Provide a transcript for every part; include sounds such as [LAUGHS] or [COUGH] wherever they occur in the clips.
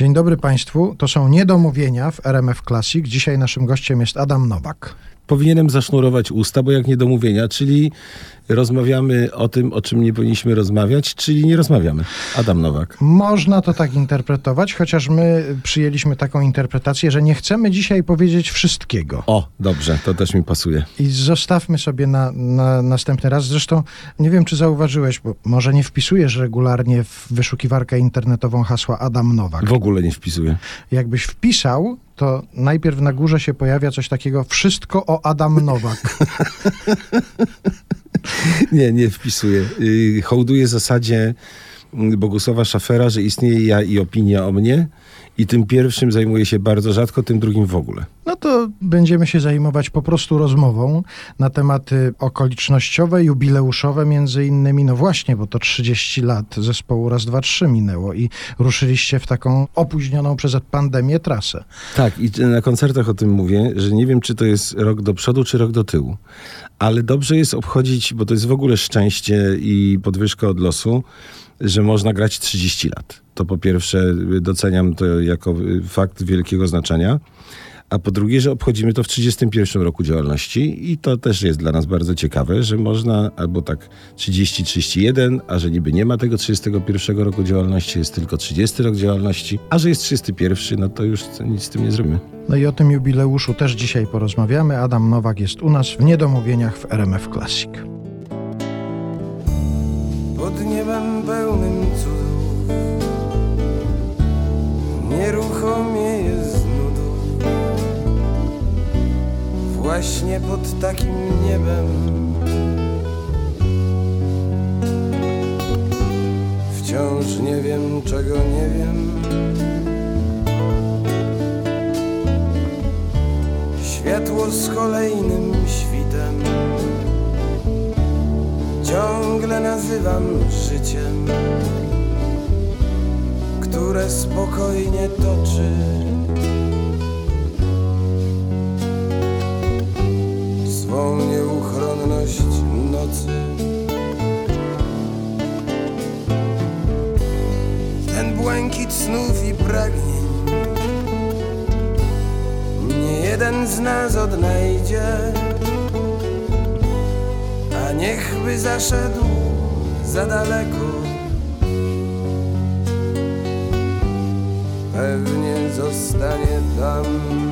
Dzień dobry Państwu. To są niedomówienia w RMF Classic. Dzisiaj naszym gościem jest Adam Nowak. Powinienem zasznurować usta, bo jak niedomówienia, czyli rozmawiamy o tym, o czym nie powinniśmy rozmawiać, czyli nie rozmawiamy. Adam Nowak. Można to tak interpretować, chociaż my przyjęliśmy taką interpretację, że nie chcemy dzisiaj powiedzieć wszystkiego. O, dobrze, to też mi pasuje. I zostawmy sobie na, na następny raz. Zresztą nie wiem, czy zauważyłeś, bo może nie wpisujesz regularnie w wyszukiwarkę internetową hasła Adam Nowak. W ogóle nie wpisuję. Jakbyś wpisał, to najpierw na górze się pojawia coś takiego wszystko o Adam Nowak. [LAUGHS] Nie, nie wpisuję. Y, Hołduję zasadzie Bogusława Szafera, że istnieje ja i opinia o mnie i tym pierwszym zajmuję się bardzo rzadko, tym drugim w ogóle. No to będziemy się zajmować po prostu rozmową na tematy okolicznościowe, jubileuszowe między innymi. No właśnie, bo to 30 lat zespołu Raz, Dwa, Trzy minęło i ruszyliście w taką opóźnioną przez pandemię trasę. Tak, i na koncertach o tym mówię, że nie wiem, czy to jest rok do przodu, czy rok do tyłu. Ale dobrze jest obchodzić, bo to jest w ogóle szczęście i podwyżka od losu, że można grać 30 lat. To po pierwsze doceniam to jako fakt wielkiego znaczenia. A po drugie, że obchodzimy to w 31 roku działalności i to też jest dla nas bardzo ciekawe, że można albo tak 30-31, a że niby nie ma tego 31 roku działalności, jest tylko 30 rok działalności, a że jest 31, no to już nic z tym nie zrobimy. No i o tym jubileuszu też dzisiaj porozmawiamy. Adam Nowak jest u nas w Niedomówieniach w RMF Classic. Pod niebem pełnym cudów. Nieruchomieje z nudów Właśnie pod takim niebem. Wciąż nie wiem, czego nie wiem. Światło z kolejnym świtem ciągle nazywam życiem, które spokojnie toczy. Swą nieuchronność nocy. Ten błękit snów i pragnień nie jeden z nas odnajdzie niechby zaszedł za daleko. Pewnie zostanie tam.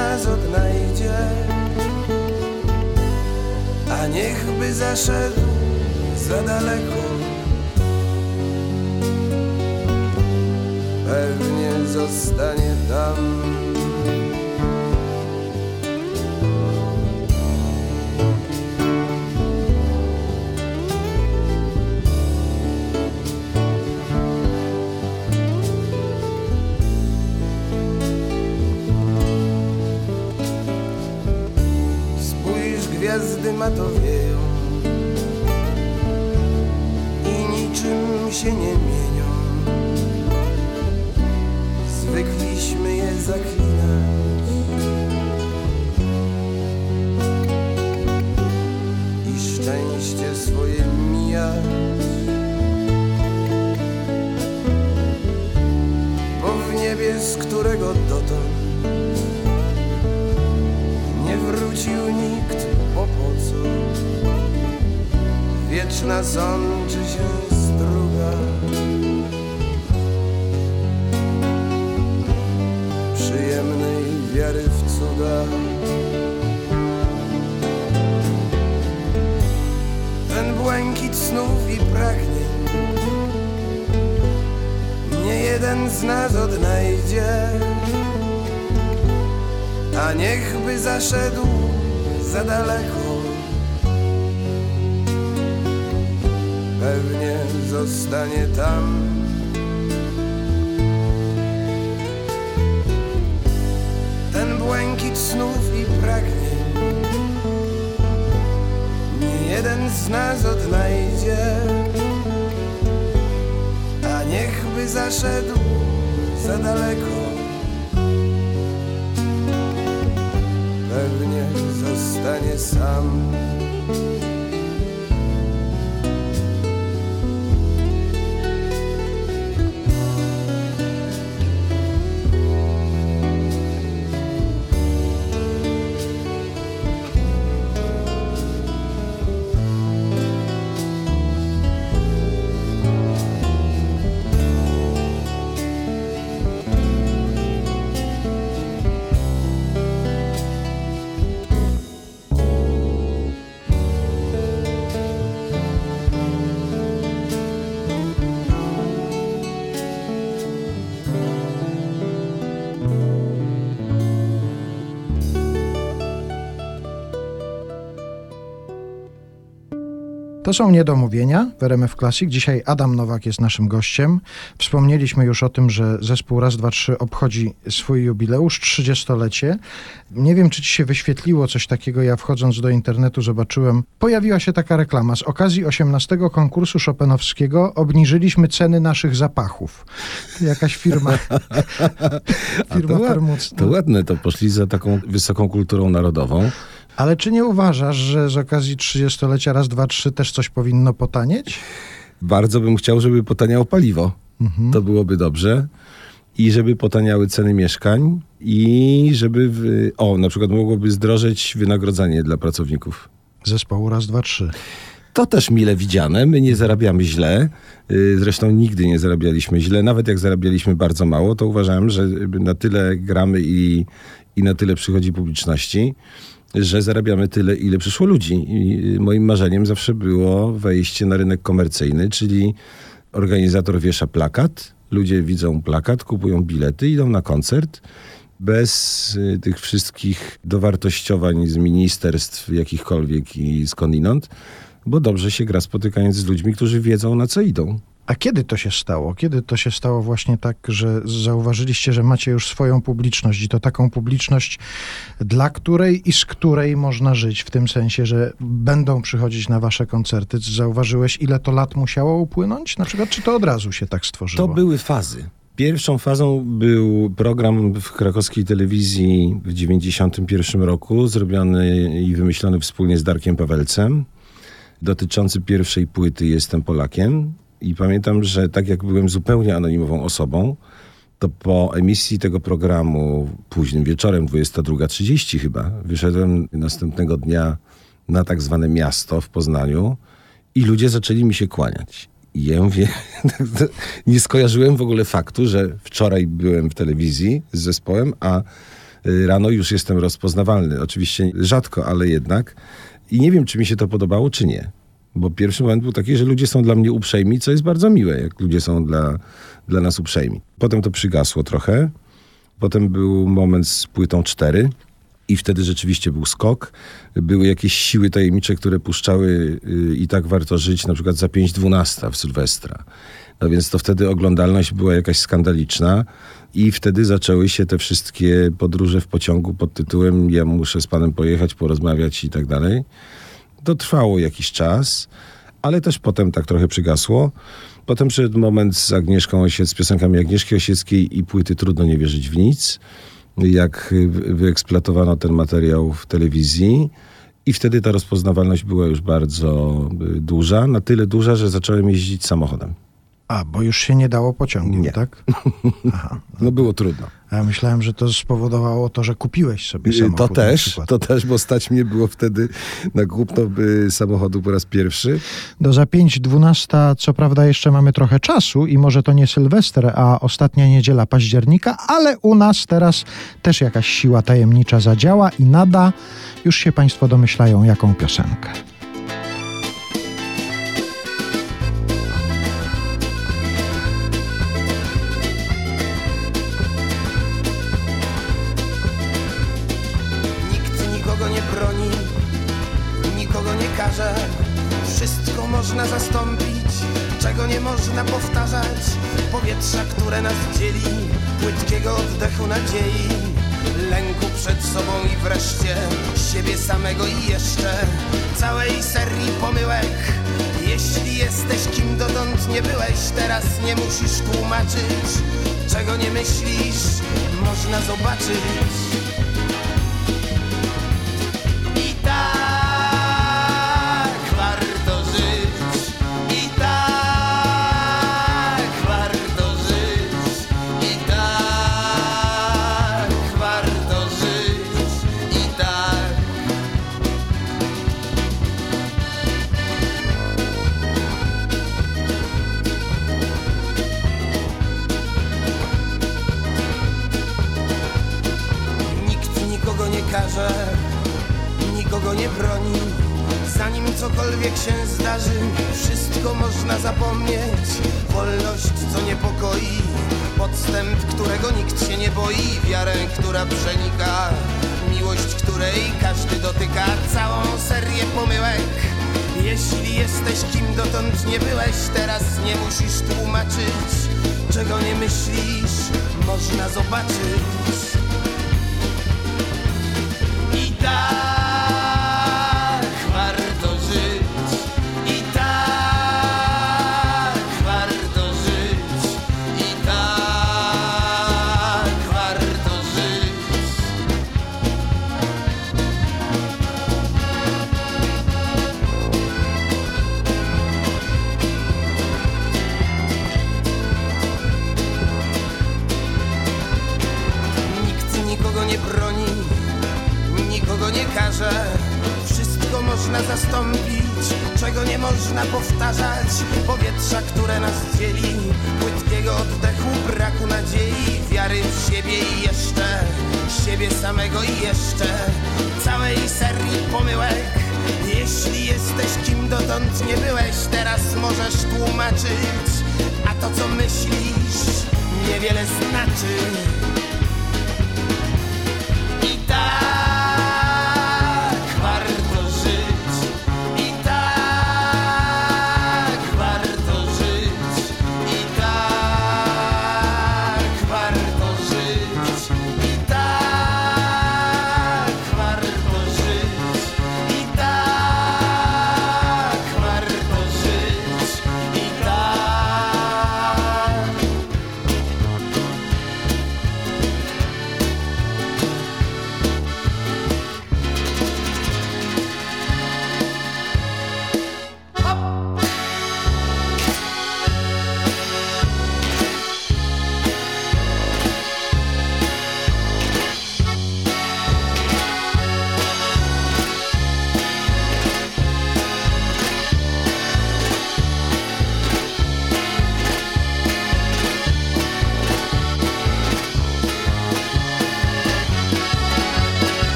Nas odnajdzie a niechby zaszedł za daleko. Pewnie zostanie tam. Gwiazdy matowieją i niczym się nie mienią. Zwykliśmy je zaklinać i szczęście swoje mijać. Bo w niebie, z którego dotąd wrócił nikt, Wieczna sączy się struga. Przyjemnej wiary w cuda. Ten błękit snów i pragnień Nie jeden z nas odnajdzie. A niechby zaszedł za daleko Pewnie zostanie tam. Ten błękit snów i pragnień Nie jeden z nas odnajdzie. A niechby zaszedł za daleko. Pewnie zostanie sam To są niedomówienia w RMF Classic. Dzisiaj Adam Nowak jest naszym gościem. Wspomnieliśmy już o tym, że zespół Raz, Dwa, Trzy obchodzi swój jubileusz, 30-lecie. Nie wiem, czy ci się wyświetliło coś takiego. Ja wchodząc do internetu zobaczyłem, pojawiła się taka reklama. Z okazji 18 konkursu Chopinowskiego obniżyliśmy ceny naszych zapachów. Jakaś firma, [LAUGHS] firma to, to ładne, to poszli za taką wysoką kulturą narodową. Ale czy nie uważasz, że z okazji 30-lecia Raz, Dwa, Trzy też coś powinno potanieć? Bardzo bym chciał, żeby potaniało paliwo. Mhm. To byłoby dobrze. I żeby potaniały ceny mieszkań i żeby, w, o, na przykład mogłoby zdrożeć wynagrodzenie dla pracowników. Zespołu Raz, Dwa, Trzy. To też mile widziane. My nie zarabiamy źle. Y, Zresztą nigdy nie zarabialiśmy źle. Nawet jak zarabialiśmy bardzo mało, to uważałem, że na tyle gramy i, i na tyle przychodzi publiczności, że zarabiamy tyle, ile przyszło ludzi. I moim marzeniem zawsze było wejście na rynek komercyjny, czyli organizator wiesza plakat, ludzie widzą plakat, kupują bilety, idą na koncert. Bez y, tych wszystkich dowartościowań z ministerstw jakichkolwiek i skądinąd, bo dobrze się gra spotykając z ludźmi, którzy wiedzą na co idą. A kiedy to się stało? Kiedy to się stało właśnie tak, że zauważyliście, że macie już swoją publiczność i to taką publiczność, dla której i z której można żyć, w tym sensie, że będą przychodzić na wasze koncerty? Zauważyłeś, ile to lat musiało upłynąć? Na przykład, czy to od razu się tak stworzyło? To były fazy. Pierwszą fazą był program w krakowskiej telewizji w 1991 roku, zrobiony i wymyślony wspólnie z Darkiem Pawelcem, dotyczący pierwszej płyty Jestem Polakiem. I pamiętam, że tak jak byłem zupełnie anonimową osobą, to po emisji tego programu późnym wieczorem, 22.30 chyba, wyszedłem następnego dnia na tak zwane miasto w Poznaniu i ludzie zaczęli mi się kłaniać. I ja mówię, [LAUGHS] nie skojarzyłem w ogóle faktu, że wczoraj byłem w telewizji z zespołem, a y, rano już jestem rozpoznawalny. Oczywiście rzadko, ale jednak. I nie wiem, czy mi się to podobało, czy nie. Bo pierwszy moment był taki, że ludzie są dla mnie uprzejmi, co jest bardzo miłe, jak ludzie są dla, dla nas uprzejmi. Potem to przygasło trochę. Potem był moment z płytą 4 i wtedy rzeczywiście był skok. Były jakieś siły tajemnicze, które puszczały y, i tak warto żyć, na przykład za 5.12 w Sylwestra. No więc to wtedy oglądalność była jakaś skandaliczna i wtedy zaczęły się te wszystkie podróże w pociągu pod tytułem ja muszę z panem pojechać, porozmawiać i tak dalej. To trwało jakiś czas, ale też potem tak trochę przygasło. Potem przyszedł moment z Agnieszką Osiec, z piosenkami Agnieszki Osieckiej i płyty Trudno nie wierzyć w nic. Jak y, wyeksploatowano ten materiał w telewizji. I wtedy ta rozpoznawalność była już bardzo y, duża. Na tyle duża, że zacząłem jeździć samochodem. A, bo już się nie dało pociągiem, Nie. tak? [LAUGHS] Aha. No było trudno. Ja myślałem, że to spowodowało to, że kupiłeś sobie samochód. To też, to też, bo stać mnie było wtedy na kupno samochodu po raz pierwszy. Do za 5.12 co prawda jeszcze mamy trochę czasu i może to nie Sylwester, a ostatnia niedziela października, ale u nas teraz też jakaś siła tajemnicza zadziała i nada, już się Państwo domyślają, jaką piosenkę. Myślisz, można zobaczyć. Myślisz, można zobaczyć.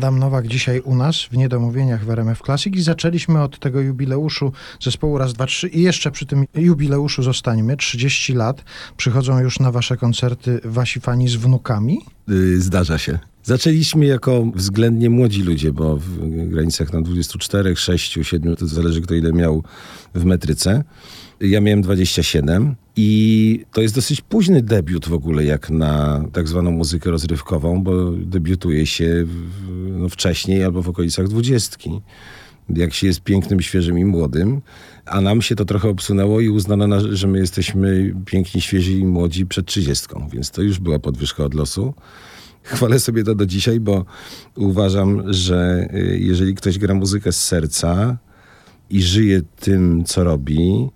Adam Nowak dzisiaj u nas w Niedomówieniach w RMF Classic i zaczęliśmy od tego jubileuszu zespołu Raz, Dwa, Trzy i jeszcze przy tym jubileuszu zostańmy. 30 lat. Przychodzą już na wasze koncerty wasi fani z wnukami. Y, Zdarza się. Zaczęliśmy jako względnie młodzi ludzie, bo w granicach na 24, 6, 7, to zależy kto ile miał w metryce. Ja miałem 27 i to jest dosyć późny debiut w ogóle jak na tak zwaną muzykę rozrywkową, bo debiutuje się w, no wcześniej albo w okolicach dwudziestki. jak się jest pięknym, świeżym i młodym, a nam się to trochę obsunęło i uznano, na- że my jesteśmy piękni, świeży i młodzi przed trzydziestką, więc to już była podwyżka od losu. Chwalę sobie to do dzisiaj, bo uważam, że y, jeżeli ktoś gra muzykę z serca i żyje tym, co robi,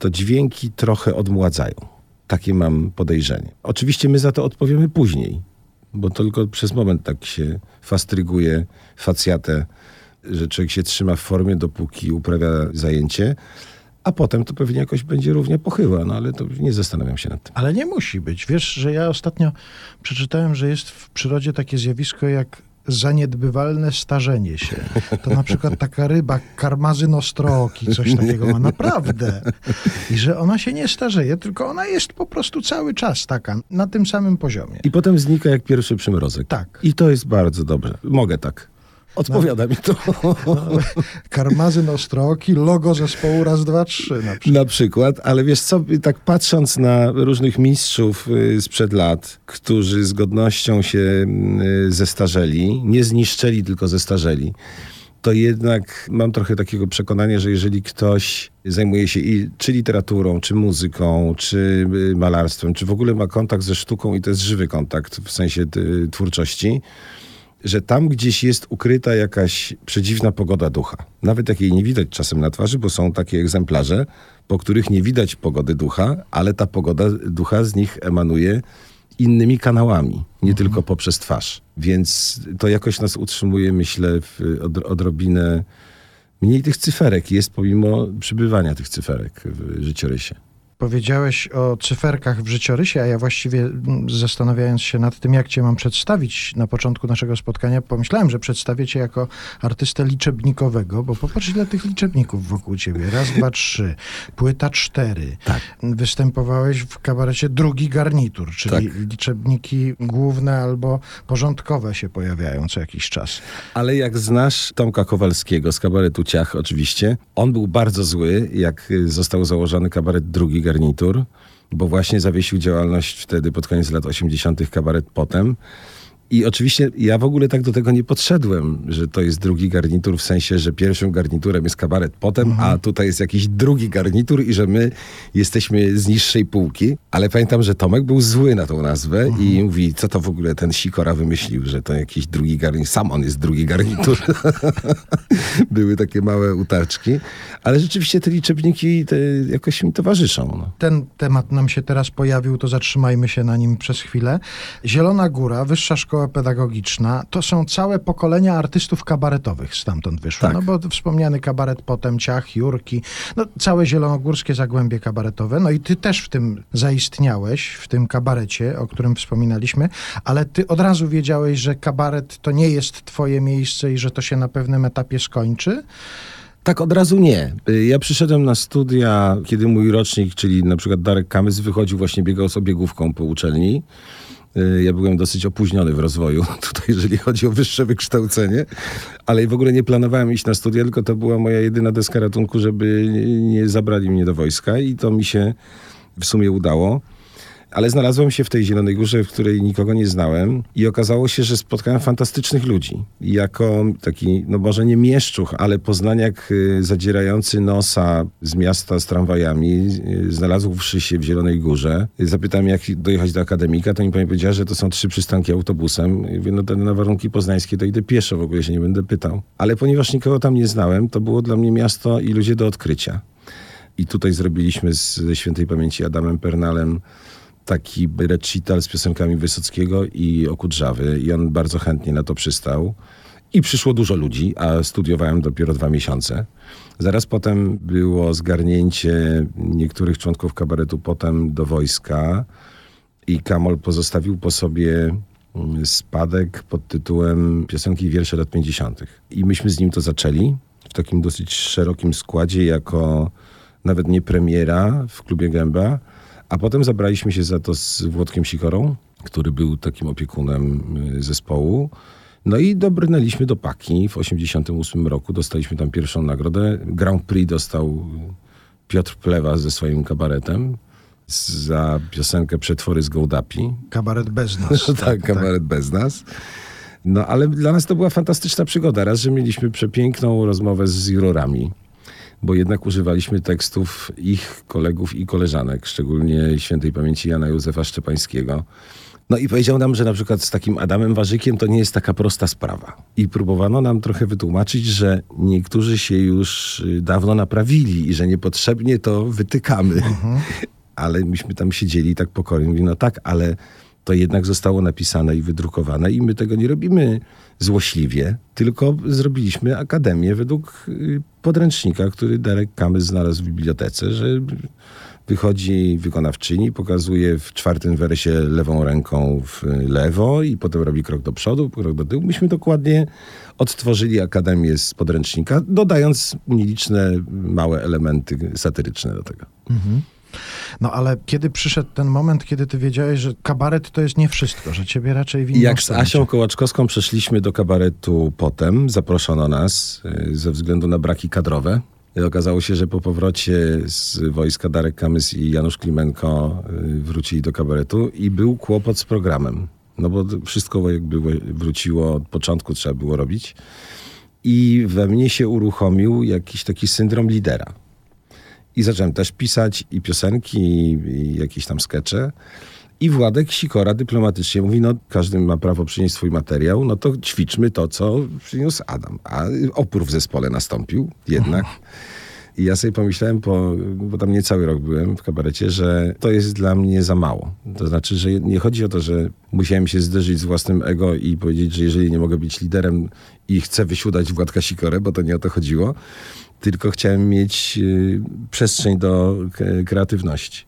to dźwięki trochę odmładzają. Takie mam podejrzenie. Oczywiście my za to odpowiemy później, bo tylko przez moment tak się fastryguje facjatę, że człowiek się trzyma w formie, dopóki uprawia zajęcie, a potem to pewnie jakoś będzie równie pochyła, no ale to nie zastanawiam się nad tym. Ale nie musi być. Wiesz, że ja ostatnio przeczytałem, że jest w przyrodzie takie zjawisko jak zaniedbywalne starzenie się. To na przykład taka ryba, karmazyn ostrooki, coś takiego ma. Naprawdę. I że ona się nie starzeje, tylko ona jest po prostu cały czas taka, na tym samym poziomie. I potem znika jak pierwszy przymrozek. Tak. I to jest bardzo dobrze. Mogę tak. Odpowiada mi to. [LAUGHS] Karmazyn ostrooki, logo zespołu raz, dwa, trzy na przykład. Na przykład, ale wiesz co, tak patrząc na różnych mistrzów y, sprzed lat, którzy z godnością się y, zestarzeli, nie zniszczeli, tylko zestarzeli, to jednak mam trochę takiego przekonania, że jeżeli ktoś zajmuje się i, czy literaturą, czy muzyką, czy y, malarstwem, czy w ogóle ma kontakt ze sztuką i to jest żywy kontakt w sensie twórczości, że tam gdzieś jest ukryta jakaś przedziwna pogoda ducha. Nawet jak jej nie widać czasem na twarzy, bo są takie egzemplarze, po których nie widać pogody ducha, ale ta pogoda ducha z nich emanuje innymi kanałami, nie tylko poprzez twarz. Więc to jakoś nas utrzymuje, myślę, w od, odrobinę mniej tych cyferek jest pomimo przybywania tych cyferek w życiorysie. Powiedziałeś o cyferkach w życiorysie, a ja właściwie mm, zastanawiając się nad tym, jak cię mam przedstawić na początku naszego spotkania, pomyślałem, że przedstawię cię jako artystę liczebnikowego, bo popatrz ile tych liczebników wokół ciebie. Raz, dwa, trzy. Płyta cztery. Tak. Występowałeś w kabarecie drugi garnitur, czyli Tak. liczebniki główne albo porządkowe się pojawiają co jakiś czas. Ale jak znasz Tomka Kowalskiego z kabaretu Ciach oczywiście, on był bardzo zły, jak y, został założony kabaret drugi garnitur, bo właśnie zawiesił działalność wtedy pod koniec lat 80. kabaret potem. I oczywiście ja w ogóle tak do tego nie podszedłem, że to jest drugi garnitur, w sensie, że pierwszym garniturem jest kabaret potem, a tutaj jest jakiś drugi garnitur i że my jesteśmy z niższej półki. Ale pamiętam, że Tomek był zły na tą nazwę i mówi, co to w ogóle ten Sikora wymyślił, że to jakiś drugi garnitur. Sam on jest drugi garnitur. [LAUGHS] Były takie małe utaczki. Ale rzeczywiście te liczebniki te jakoś mi towarzyszą. No. ten temat nam się teraz pojawił, to zatrzymajmy się na nim przez chwilę. Zielona Góra, Wyższa Szkoła Pedagogiczna, to są całe pokolenia artystów kabaretowych stamtąd wyszło. Tak. No bo wspomniany kabaret potem, Ciach, Jurki, no całe zielonogórskie zagłębie kabaretowe. No i ty też w tym zaistniałeś, w tym kabarecie, o którym wspominaliśmy, ale ty od razu wiedziałeś, że kabaret to nie jest twoje miejsce i że to się na pewnym etapie skończy. Tak od razu nie. Ja przyszedłem na studia, kiedy mój rocznik, czyli na przykład Darek Kamys wychodził, właśnie biegał z obiegówką po uczelni. Y, Ja byłem dosyć opóźniony w rozwoju [LAUGHS] tutaj, jeżeli chodzi o wyższe wykształcenie, ale w ogóle nie planowałem iść na studia, tylko to była moja jedyna deska ratunku, żeby nie zabrali mnie do wojska i to mi się w sumie udało. Ale znalazłem się w tej Zielonej Górze, w której nikogo nie znałem i okazało się, że spotkałem fantastycznych ludzi. Jako taki, no może nie mieszczuch, ale poznaniak y, zadzierający nosa z miasta z tramwajami, y, znalazłszy się w Zielonej Górze. Y, Zapytałem, jak dojechać do akademika, to mi pani powiedziała, że to są trzy przystanki autobusem. I mówię, no na warunki poznańskie to idę pieszo, w ogóle się nie będę pytał. Ale ponieważ nikogo tam nie znałem, to było dla mnie miasto i ludzie do odkrycia. I tutaj zrobiliśmy z, ze świętej pamięci Adamem Pernalem taki recital z piosenkami Wysockiego i Okudrzawy i on bardzo chętnie na to przystał. I przyszło dużo ludzi, a studiowałem dopiero dwa miesiące. Zaraz potem było zgarnięcie niektórych członków kabaretu potem do wojska i Kamol pozostawił po sobie mm, spadek pod tytułem Piosenki i wiersze lat 50. I myśmy z nim to zaczęli w takim dosyć szerokim składzie, jako nawet nie premiera w klubie Gęba, a potem zabraliśmy się za to z Włodkiem Sikorą, który był takim opiekunem y, zespołu. No i dobrnęliśmy do Paki w 88 roku. Dostaliśmy tam pierwszą nagrodę. Grand Prix dostał Piotr Plewa ze swoim kabaretem za piosenkę Przetwory z Gołdapi. Kabaret bez nas. [LAUGHS] tak, kabaret bez nas. No ale dla nas to była fantastyczna przygoda. Raz, że mieliśmy przepiękną rozmowę z jurorami, bo jednak używaliśmy tekstów ich kolegów i koleżanek, szczególnie świętej pamięci Jana Józefa Szczepańskiego. No i powiedział nam, że na przykład z takim Adamem Warzykiem to nie jest taka prosta sprawa. I próbowano nam trochę wytłumaczyć, że niektórzy się już y, dawno naprawili i że niepotrzebnie to wytykamy. [LAUGHS] Ale myśmy tam siedzieli tak pokornie. Mówi, no tak, ale to jednak zostało napisane i wydrukowane i my tego nie robimy złośliwie, tylko zrobiliśmy akademię według y, podręcznika, który Darek Kamys znalazł w bibliotece, że wychodzi wykonawczyni, pokazuje w czwartym weresie lewą ręką w lewo i potem robi krok do przodu, krok do tyłu. Myśmy dokładnie odtworzyli akademię z podręcznika, dodając nieliczne małe elementy satyryczne do tego. No ale kiedy przyszedł ten moment, kiedy ty wiedziałeś, że kabaret to jest nie wszystko, że ciebie raczej w I inną jak z Asią Kołaczkowską przeszliśmy do kabaretu potem, zaproszono nas y, ze względu na braki kadrowe. Okazało się, że po powrocie z wojska Darek Kamys i Janusz Klimenko y, wrócili do kabaretu i był kłopot z programem. No bo wszystko jakby wróciło od początku, trzeba było robić. I we mnie się uruchomił jakiś taki syndrom lidera. I zacząłem też pisać i piosenki, i, i jakieś tam skecze. I Władek Sikora dyplomatycznie mówi, no każdy ma prawo przynieść swój materiał, no to ćwiczmy to, co przyniósł Adam. A opór w zespole nastąpił jednak. I ja sobie pomyślałem, po, bo tam nie cały rok byłem w kabarecie, że to jest dla mnie za mało. To znaczy, że nie chodzi o to, że musiałem się zderzyć z własnym ego i powiedzieć, że jeżeli nie mogę być liderem i chcę wysiudać Władka Sikorę, bo to nie o to chodziło, tylko chciałem mieć y, przestrzeń do kreatywności.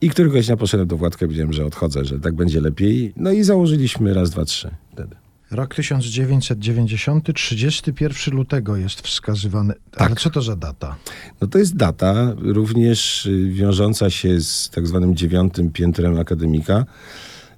I któregoś dnia poszedłem do Władka i powiedziałem, że odchodzę, że tak będzie lepiej. No i założyliśmy raz, dwa, trzy wtedy. Rok 1990, 31 lutego jest wskazywany. Ale Tak. co to za data? No to jest data również y, wiążąca się z tak zwanym dziewiątym piętrem akademika.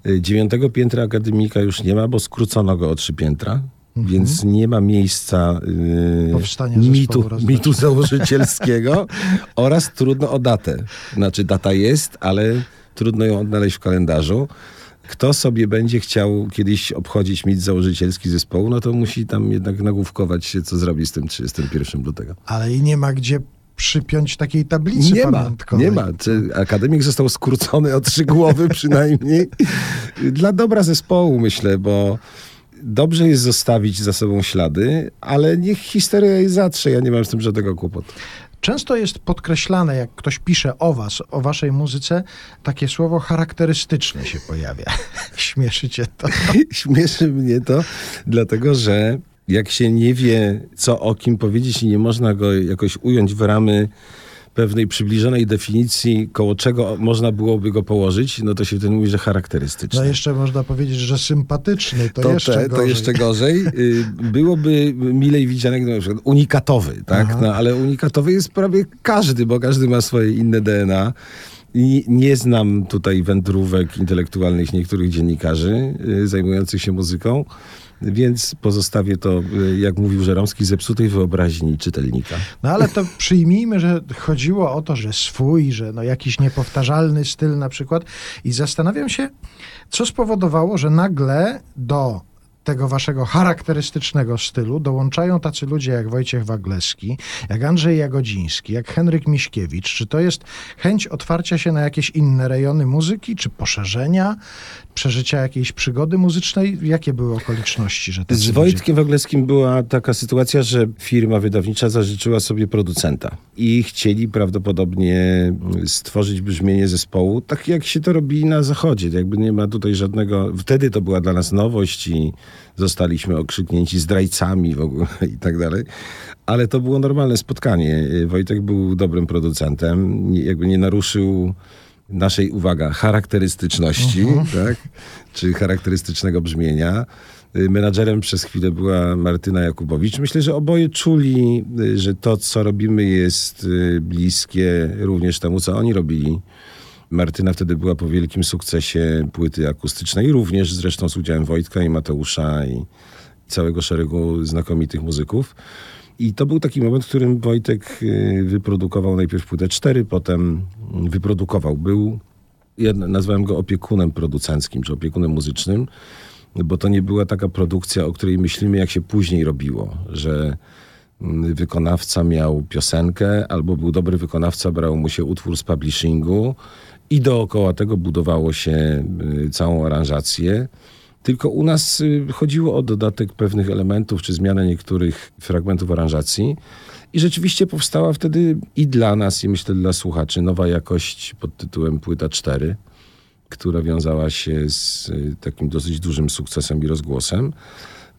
Y, Dziewiątego piętra akademika już nie ma, bo skrócono go o trzy piętra. Więc nie ma miejsca y, zespołu mitu, mitu założycielskiego [LAUGHS] oraz trudno o datę. Znaczy data jest, ale trudno ją odnaleźć w kalendarzu. Kto sobie będzie chciał kiedyś obchodzić mit założycielski zespołu, no to musi tam jednak nagłówkować się, co zrobi z tym 31 lutego. Ale i nie ma gdzie przypiąć takiej tablicy Nie ma, pamiątkowej. nie ma. Akademik został skrócony o trzy głowy przynajmniej. [LAUGHS] Dla dobra zespołu myślę, bo dobrze jest zostawić za sobą ślady, ale niech historia jej zatrze. Ja nie mam z tym żadnego kłopotu. Często jest podkreślane, jak ktoś pisze o was, o waszej muzyce, takie słowo charakterystyczne się pojawia. [LAUGHS] Śmieszy cię to. [LAUGHS] Śmieszy mnie to, dlatego że jak się nie wie, co o kim powiedzieć i nie można go jakoś ująć w ramy pewnej przybliżonej definicji, koło czego można byłoby go położyć, no to się wtedy mówi, że charakterystyczny. No jeszcze można powiedzieć, że sympatyczny, to, jeszcze te, gorzej. to jeszcze gorzej. Y, Byłoby milej widziane, gdyby na przykład unikatowy, tak? Aha. No, ale unikatowy jest prawie każdy, bo każdy ma swoje inne DNA. I nie znam tutaj wędrówek intelektualnych niektórych dziennikarzy y, zajmujących się muzyką, więc pozostawię to, y, jak mówił Żeromski, zepsutej wyobraźni czytelnika. No ale to przyjmijmy, że chodziło o to, że swój, że no jakiś niepowtarzalny styl na przykład. I zastanawiam się, co spowodowało, że nagle do tego waszego charakterystycznego stylu dołączają tacy ludzie jak Wojciech Wagleski, jak Andrzej Jagodziński, jak Henryk Miśkiewicz. Czy to jest chęć otwarcia się na jakieś inne rejony muzyki, czy poszerzenia, przeżycia jakiejś przygody muzycznej? Jakie były okoliczności, że Z ludzie- Wojtkiem Wagleskim była taka sytuacja, że firma wydawnicza zażyczyła sobie producenta i chcieli prawdopodobnie stworzyć brzmienie zespołu, tak jak się to robi na zachodzie. Jakby nie ma tutaj żadnego... Wtedy to była dla nas nowość i zostaliśmy okrzyknięci zdrajcami w ogóle [LAUGHS] i tak dalej. Ale to było normalne spotkanie. Wojtek był dobrym producentem, jakby nie naruszył naszej, uwaga, charakterystyczności, tak? czy charakterystycznego brzmienia. Y, Menadżerem przez chwilę była Martyna Jakubowicz. Myślę, że oboje czuli, y, że to, co robimy, jest y, bliskie również temu, co oni robili. Martyna wtedy była po wielkim sukcesie płyty akustycznej, również zresztą z udziałem Wojtka i Mateusza i całego szeregu znakomitych muzyków. I to był taki moment, w którym Wojtek y, wyprodukował najpierw płytę 4, potem wyprodukował. Był, ja nazwałem go opiekunem producenckim, czy opiekunem muzycznym. bo to nie była taka produkcja, o której myślimy, jak się później robiło, że mm, wykonawca miał piosenkę, albo był dobry wykonawca, brał mu się utwór z publishingu i dookoła tego budowało się y, całą aranżację. Tylko u nas y, chodziło o dodatek pewnych elementów, czy zmianę niektórych fragmentów aranżacji. I rzeczywiście powstała wtedy i dla nas, i myślę dla słuchaczy, nowa jakość pod tytułem Płyta 4, która wiązała się z y, takim dosyć dużym sukcesem i rozgłosem.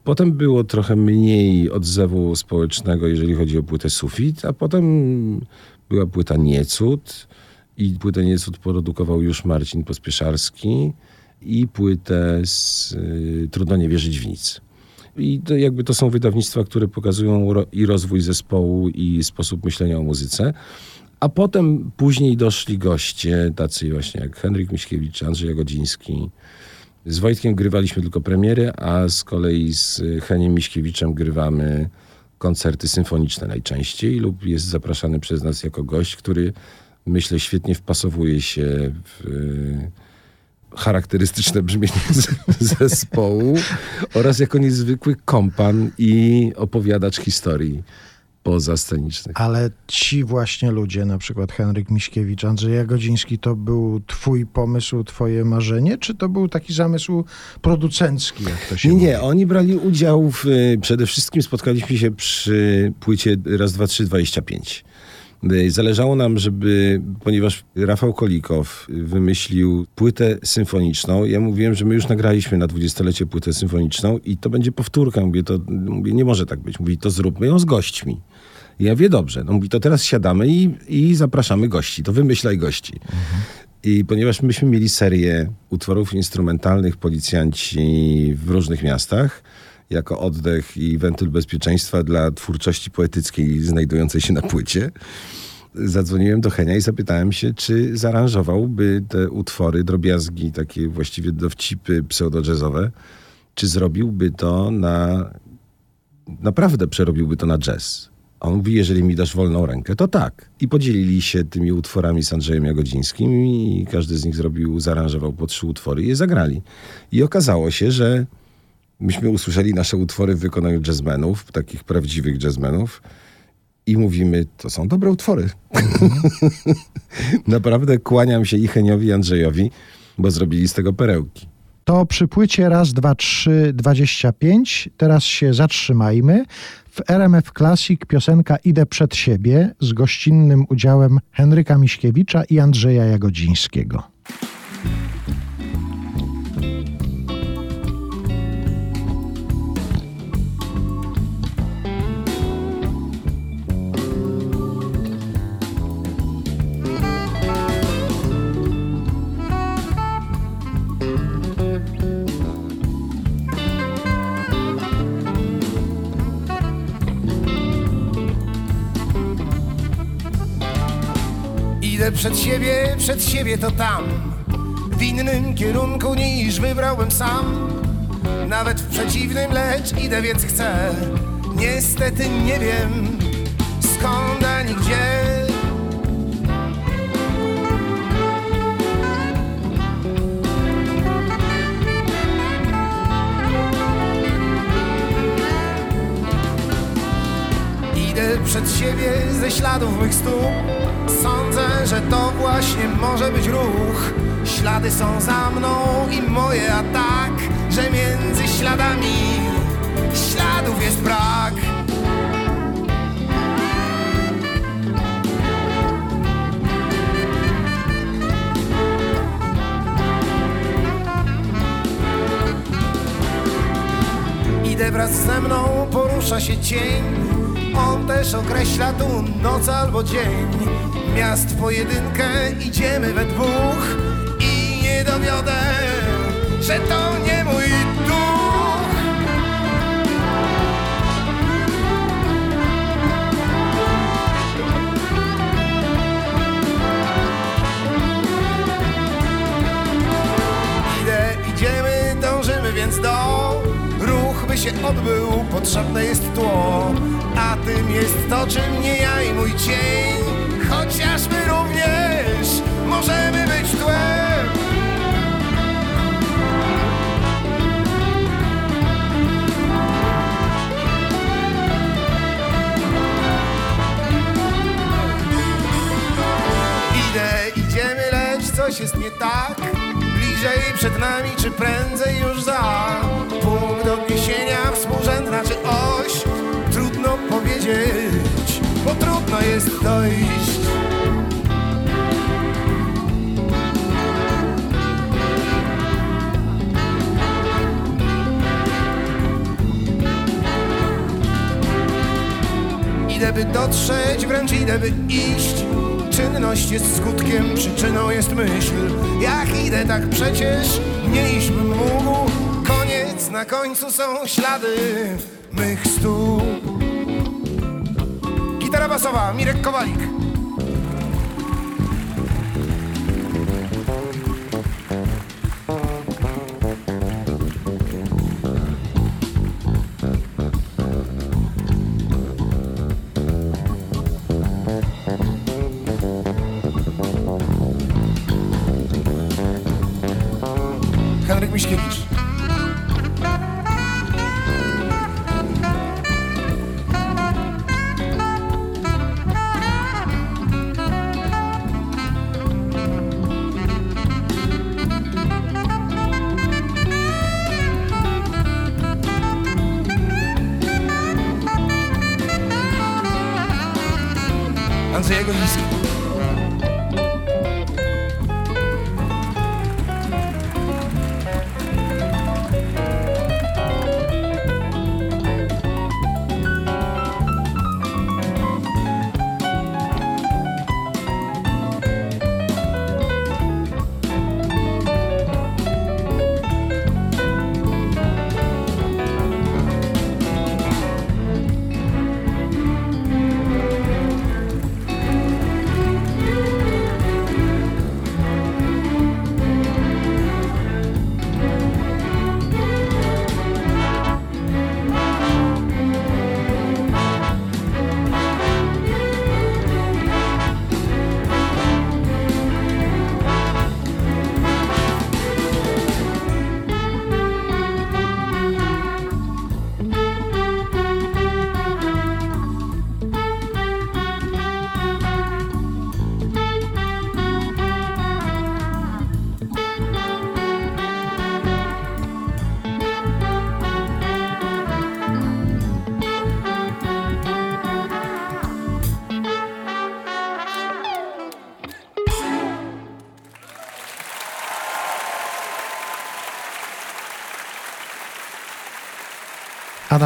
Potem było trochę mniej odzewu społecznego, jeżeli chodzi o płytę Sufit, a potem była płyta Niecud i płytę Niecud produkował już Marcin Pospieszarski i płytę z y, Trudno nie wierzyć w nic. I to jakby to są wydawnictwa, które pokazują ro, i rozwój zespołu, i sposób myślenia o muzyce. A potem później doszli goście, tacy właśnie jak Henryk Miśkiewicz, Andrzej Jagodziński. Z Wojtkiem grywaliśmy tylko premiery, a z kolei z Heniem Miśkiewiczem grywamy koncerty symfoniczne najczęściej lub jest zapraszany przez nas jako gość, który myślę świetnie wpasowuje się w charakterystyczne brzmienie [LAUGHS] zespołu oraz jako niezwykły kompan i opowiadacz historii pozascenicznych. Ale ci właśnie ludzie, na przykład Henryk Miśkiewicz, Andrzej Jagodziński, to był twój pomysł, twoje marzenie, czy to był taki zamysł producencki, jak to się Nie, mówi? nie, oni brali udział w, przede wszystkim spotkaliśmy się przy płycie raz, dwa, trzy, 25. Zależało nam, żeby, ponieważ Rafał Kolikow wymyślił płytę symfoniczną, ja mówiłem, że my już nagraliśmy na dwudziestolecie płytę symfoniczną i to będzie powtórka. Mówię, to, mówię, nie może tak być. Mówi, to zróbmy ją z gośćmi. I ja wie dobrze. No mówi, to teraz siadamy i, i zapraszamy gości. To wymyślaj gości. I ponieważ myśmy mieli serię utworów instrumentalnych policjanci w różnych miastach, jako oddech i wentyl bezpieczeństwa dla twórczości poetyckiej znajdującej się na płycie, zadzwoniłem do Henia i zapytałem się, czy zaaranżowałby te utwory, drobiazgi, takie właściwie dowcipy pseudo-jazzowe, czy zrobiłby to na... Naprawdę przerobiłby to na jazz. A on mówi, jeżeli mi dasz wolną rękę, to tak. I podzielili się tymi utworami z Andrzejem Jagodzińskim i każdy z nich zrobił, zaaranżował po trzy utwory i je zagrali. I okazało się, że myśmy usłyszeli nasze utwory w wykonaniu jazzmenów, takich prawdziwych jazzmenów i mówimy, to są dobre utwory. [LAUGHS] Naprawdę kłaniam się i Heniowi, i Andrzejowi, bo zrobili z tego perełki. To przy płycie raz, dwa, trzy, dwadzieścia pięć. Teraz się zatrzymajmy. W RMF Classic piosenka Idę przed siebie z gościnnym udziałem Henryka Miśkiewicza i Andrzeja Jagodzińskiego. Przed siebie, przed siebie to tam. W innym kierunku niż wybrałem sam. Nawet w przeciwnym, lecz idę więc chcę. Niestety nie wiem skąd ani gdzie. Idę przed siebie ze śladów mych stóp Sądzę, że to właśnie może być ruch. Ślady są za mną i moje, a tak Że między śladami śladów jest brak. Idę wraz ze mną, porusza się cień. On też określa tu noc albo dzień Miast w pojedynkę idziemy we dwóch I nie dowiodę, że to nie mój duch. Idę, idziemy, dążymy więc do. Ruch by się odbył, potrzebne jest tło A tym jest to, czym nie ja i mój cień również możemy być tłem. Idę, idziemy, lecz coś jest nie tak. Bliżej przed nami, czy prędzej już za punkt odniesienia współrzędna, czy oś. Trudno powiedzieć, bo trudno jest dojść. Dotrzeć, wręcz idę by iść. Czynność jest skutkiem, przyczyną jest myśl. Jak idę, tak przecież nie iść bym mógł. Koniec, na końcu są ślady mych stóp. Gitara basowa, Mirek Kowalik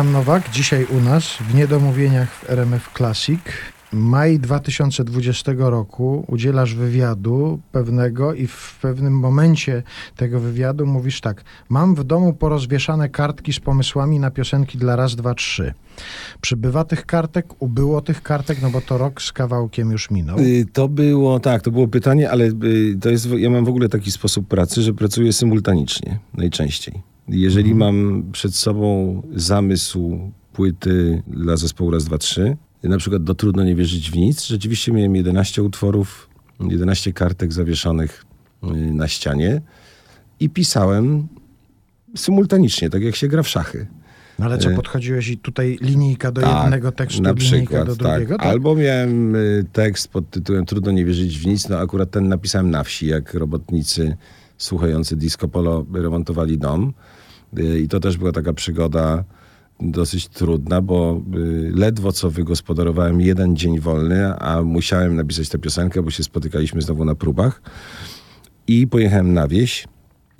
Adam Nowak, dzisiaj u nas w Niedomówieniach w RMF Classic. Maj 2020 roku udzielasz wywiadu pewnego i w pewnym momencie tego wywiadu mówisz tak. Mam w domu porozwieszane kartki z pomysłami na piosenki dla raz, dwa, trzy. Przybywa tych kartek, ubyło tych kartek, no bo to rok z kawałkiem już minął. Y, To było, tak, to było pytanie, ale y, to jest, ja mam w ogóle taki sposób pracy, że pracuję symultanicznie najczęściej. Jeżeli mam przed sobą zamysł płyty dla zespołu raz, dwa, trzy, na przykład do Trudno nie wierzyć w nic, rzeczywiście miałem 11 utworów, 11 kartek zawieszonych y, na ścianie i pisałem symultanicznie, tak jak się gra w szachy. No ale co, podchodziłeś i tutaj linijka do jednego tekstu, na linijka przykład, do drugiego? Tak. Albo miałem y, tekst pod tytułem Trudno nie wierzyć w nic, no akurat ten napisałem na wsi, jak robotnicy słuchający disco polo remontowali dom. Y, I to też była taka przygoda dosyć trudna, bo y, ledwo co wygospodarowałem jeden dzień wolny, a musiałem napisać tę piosenkę, bo się spotykaliśmy znowu na próbach. I pojechałem na wieś.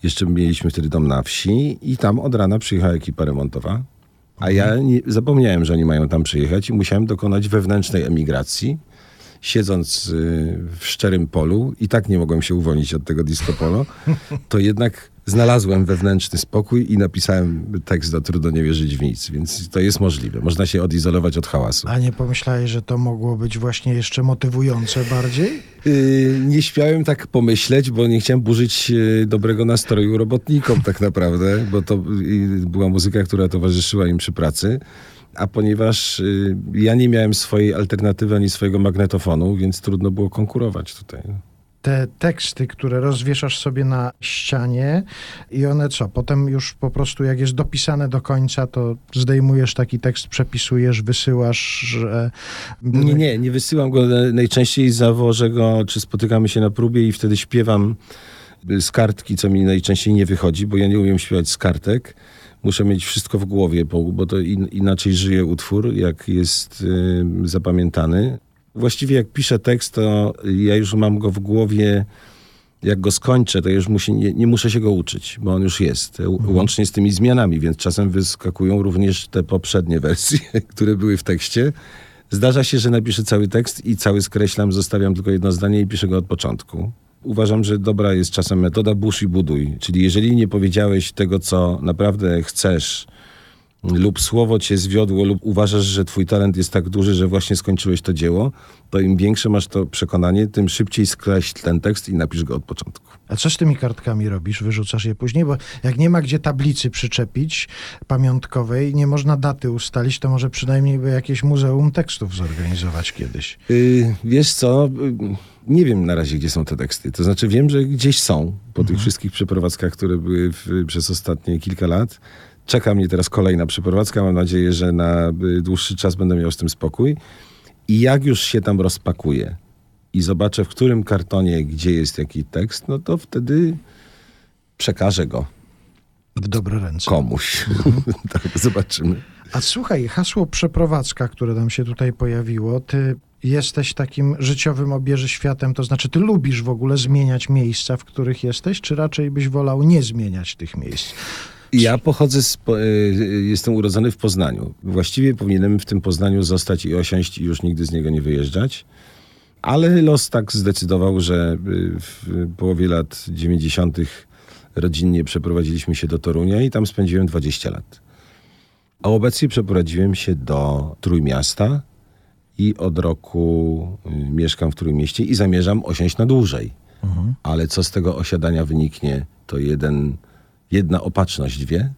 Jeszcze mieliśmy wtedy dom na wsi i tam od rana przyjechała ekipa remontowa. A ja nie, zapomniałem, że oni mają tam przyjechać i musiałem dokonać wewnętrznej emigracji. Siedząc y, w szczerym polu i tak nie mogłem się uwolnić od tego disco polo, to jednak znalazłem wewnętrzny spokój i napisałem tekst do Trudno nie wierzyć w nic, więc to jest możliwe. Można się odizolować od hałasu. A nie pomyślałeś, że to mogło być właśnie jeszcze motywujące bardziej? Yy, nie śmiałem tak pomyśleć, bo nie chciałem burzyć yy, dobrego nastroju robotnikom tak naprawdę, bo to yy, była muzyka, która towarzyszyła im przy pracy. A ponieważ yy, ja nie miałem swojej alternatywy ani swojego magnetofonu, więc trudno było konkurować tutaj. te teksty, które rozwieszasz sobie na ścianie i one co? Potem już po prostu jak jest dopisane do końca, to zdejmujesz taki tekst, przepisujesz, wysyłasz, że... Nie, nie, nie wysyłam go. Najczęściej zawożę go, czy spotykamy się na próbie i wtedy śpiewam z kartki, co mi najczęściej nie wychodzi, bo ja nie umiem śpiewać z kartek. Muszę mieć wszystko w głowie, bo bo to in, inaczej żyje utwór, jak jest y, zapamiętany. Właściwie jak piszę tekst, to ja już mam go w głowie, jak go skończę, to już musi, nie, nie muszę się go uczyć, bo on już jest, łącznie z tymi zmianami, więc czasem wyskakują również te poprzednie [LAUGHS] wersje, które były w tekście. Zdarza się, że napiszę cały tekst i cały skreślam, zostawiam tylko jedno zdanie i piszę go od początku. Uważam, że dobra jest czasem metoda burz i buduj. Czyli jeżeli nie powiedziałeś tego, co naprawdę chcesz, lub słowo cię zwiodło, lub uważasz, że twój talent jest tak duży, że właśnie skończyłeś to dzieło, to im większe masz to przekonanie, tym szybciej skreśl ten tekst i napisz go od początku. A co z tymi kartkami robisz? Wyrzucasz je później? Bo jak nie ma gdzie tablicy przyczepić pamiątkowej, nie można daty ustalić, to może przynajmniej by jakieś muzeum tekstów zorganizować kiedyś. Yy, wiesz co, yy, nie wiem na razie, gdzie są te teksty. To znaczy wiem, że gdzieś są, po tych wszystkich przeprowadzkach, które były w, przez ostatnie kilka lat. Czeka mnie teraz kolejna przeprowadzka. Mam nadzieję, że na y, dłuższy czas będę miał z tym spokój. I jak już się tam rozpakuję i zobaczę, w którym kartonie, gdzie jest jaki tekst, no to wtedy przekażę go W dobre ręce. komuś. [LAUGHS] tak, zobaczymy. A słuchaj, hasło przeprowadzka, które nam się tutaj pojawiło, ty jesteś takim życiowym obieży światem, to znaczy ty lubisz w ogóle zmieniać miejsca, w których jesteś, czy raczej byś wolał nie zmieniać tych miejsc? Ja pochodzę z, po- y, jestem urodzony w Poznaniu. Właściwie powinienem w tym Poznaniu zostać i osiąść i już nigdy z niego nie wyjeżdżać. Ale los tak zdecydował, że y, w połowie lat 90. rodzinnie przeprowadziliśmy się do Torunia i tam spędziłem 20 lat. A obecnie przeprowadziłem się do Trójmiasta i od roku y, mieszkam w Trójmieście i zamierzam osiąść na dłużej. Ale co z tego osiadania wyniknie, to jeden, jedna opatrzność wie.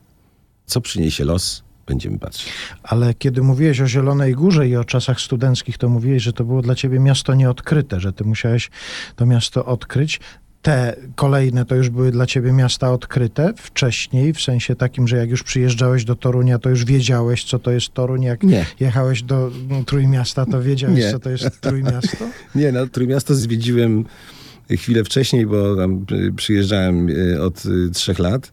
Co przyniesie los, będziemy patrzeć. Ale kiedy mówiłeś o Zielonej Górze i o czasach studenckich, to mówiłeś, że to było dla ciebie miasto nieodkryte, że ty musiałeś to miasto odkryć. Te kolejne to już były dla ciebie miasta odkryte wcześniej, w sensie takim, że jak już przyjeżdżałeś do Torunia, to już wiedziałeś, co to jest Toruń. Jak Nie. jechałeś do mm, Trójmiasta, to wiedziałeś, Nie. co to jest Trójmiasto? [LAUGHS] Nie, no Trójmiasto zwiedziłem chwilę wcześniej, bo tam y, przyjeżdżałem y, od y, trzech lat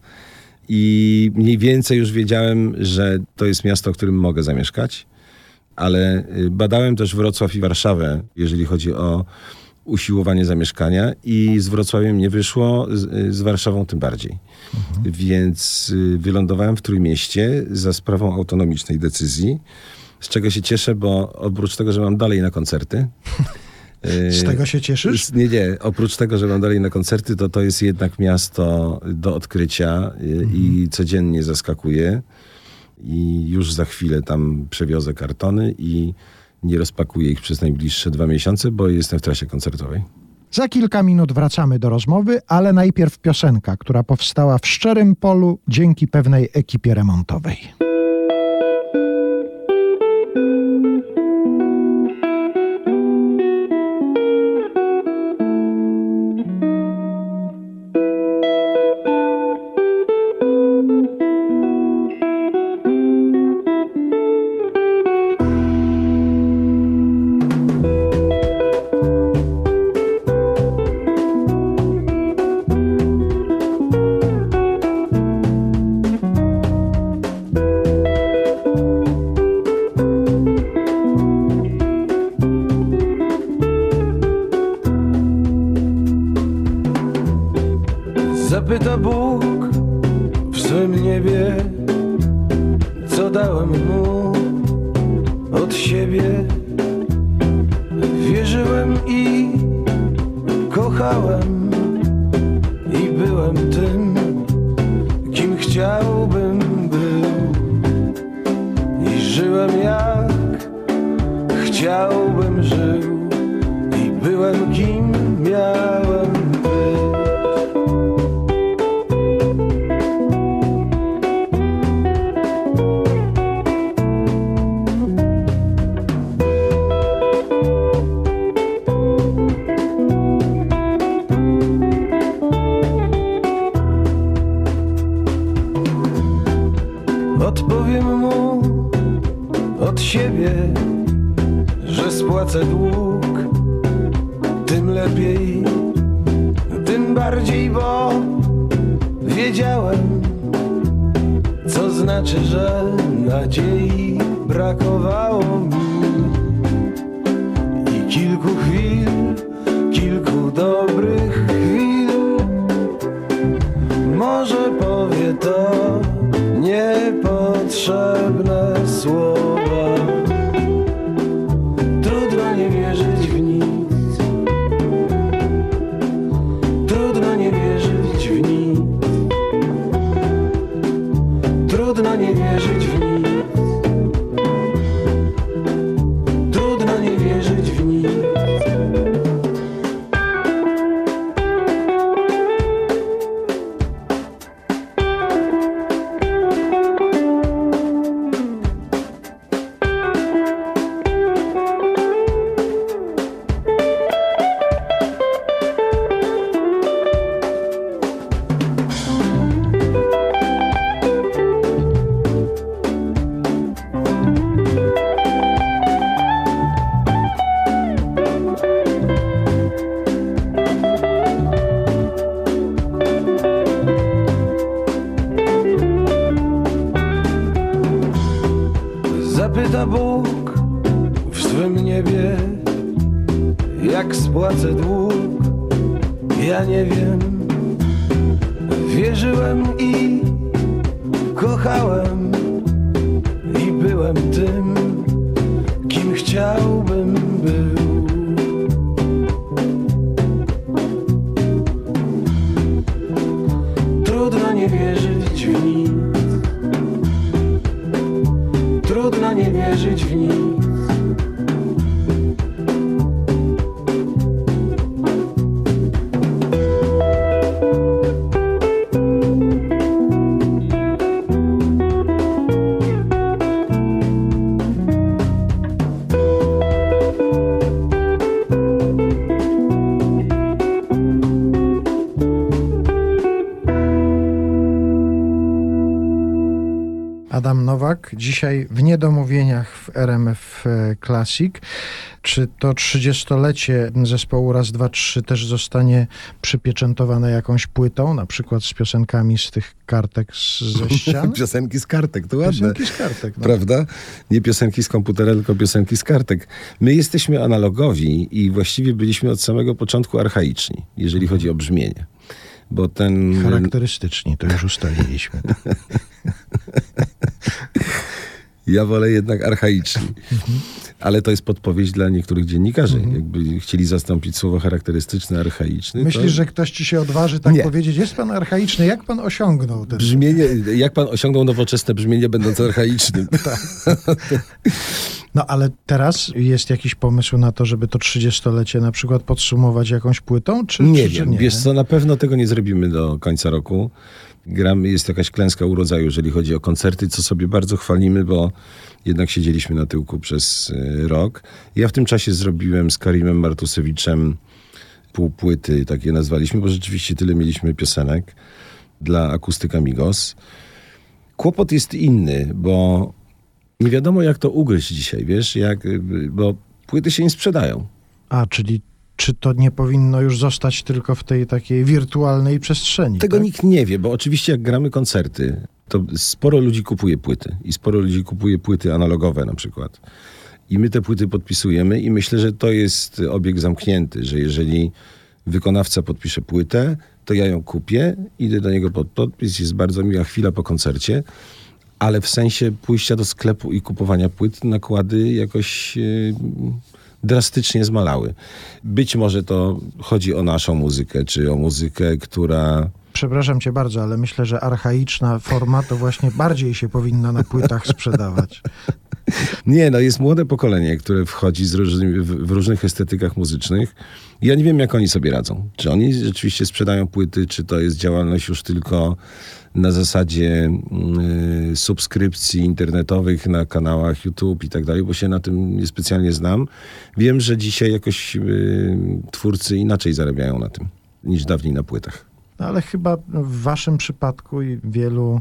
i mniej więcej już wiedziałem, że to jest miasto, w którym mogę zamieszkać, ale badałem też Wrocław i Warszawę, jeżeli chodzi o usiłowanie zamieszkania i z Wrocławiem nie wyszło, z, z Warszawą tym bardziej. Więc y, wylądowałem w Trójmieście za sprawą autonomicznej decyzji, z czego się cieszę, bo oprócz tego, że mam dalej na koncerty, Z tego się cieszysz? Nie, nie. Oprócz tego, że mam dalej na koncerty, to to jest jednak miasto do odkrycia y, i codziennie zaskakuje. I już za chwilę tam przewiozę kartony i nie rozpakuję ich przez najbliższe dwa miesiące, bo jestem w trasie koncertowej. Za kilka minut wracamy do rozmowy, ale najpierw piosenka, która powstała w szczerym polu dzięki pewnej ekipie remontowej. Chciałbym był. Dzisiaj w niedomówieniach w RMF e, Classic. Czy to 30-lecie zespołu Raz, Dwa, Trzy też zostanie przypieczętowane jakąś płytą, na przykład z piosenkami z tych kartek z, ze [LAUGHS] ścian? Piosenki z kartek, to ładne. Piosenki z kartek. No. Prawda? Nie piosenki z komputera, tylko piosenki z kartek. My jesteśmy analogowi i właściwie byliśmy od samego początku archaiczni, jeżeli chodzi o brzmienie. Bo ten. Charakterystyczni, to już ustaliliśmy. [LAUGHS] Ja wolę jednak archaiczni. Ale to jest podpowiedź dla niektórych dziennikarzy. Jakby chcieli zastąpić słowo charakterystyczne, archaiczny. Myślisz, to że ktoś ci się odważy tak Nie. powiedzieć, jest pan archaiczny, jak pan osiągnął ten... Brzmienie, [LAUGHS] jak pan osiągnął nowoczesne brzmienie, będące archaicznym? [LAUGHS] No ale teraz jest jakiś pomysł na to, żeby to 30-lecie na przykład podsumować jakąś płytą? Czy, Nie czy, czy wiem, nie? wiesz co, na pewno tego nie zrobimy do końca roku. Gramy, jest jakaś klęska urodzaju, jeżeli chodzi o koncerty, co sobie bardzo chwalimy, bo jednak siedzieliśmy na tyłku przez y, rok. Ja w tym czasie zrobiłem z Karimem Martusewiczem pół płyty, takie nazwaliśmy, bo rzeczywiście tyle mieliśmy piosenek dla akustyka Migos. Kłopot jest inny, bo nie wiadomo jak to ugryźć dzisiaj, wiesz, jak, y, bo płyty się nie sprzedają. A, czyli czy to nie powinno już zostać tylko w tej takiej wirtualnej przestrzeni? Tego tak? nikt nie wie, bo oczywiście jak gramy koncerty, to sporo ludzi kupuje płyty i sporo ludzi kupuje płyty analogowe na przykład. I my te płyty podpisujemy i myślę, że to jest obieg zamknięty, że jeżeli wykonawca podpisze płytę, to ja ją kupię, idę do niego pod podpis, jest bardzo miła chwila po koncercie, ale w sensie pójścia do sklepu i kupowania płyt nakłady jakoś e, drastycznie zmalały. Być może to chodzi o naszą muzykę, czy o muzykę, która Przepraszam cię bardzo, ale myślę, że archaiczna forma to właśnie bardziej się powinna na płytach sprzedawać. [LAUGHS] Nie, no jest młode pokolenie, które wchodzi z różnymi, w, w różnych estetykach muzycznych. Ja nie wiem, jak oni sobie radzą. Czy oni rzeczywiście sprzedają płyty, czy to jest działalność już tylko na zasadzie y, subskrypcji internetowych na kanałach YouTube i tak dalej, bo się na tym niespecjalnie znam. Wiem, że dzisiaj jakoś y, twórcy inaczej zarabiają na tym niż dawniej na płytach. No ale chyba w waszym przypadku i wielu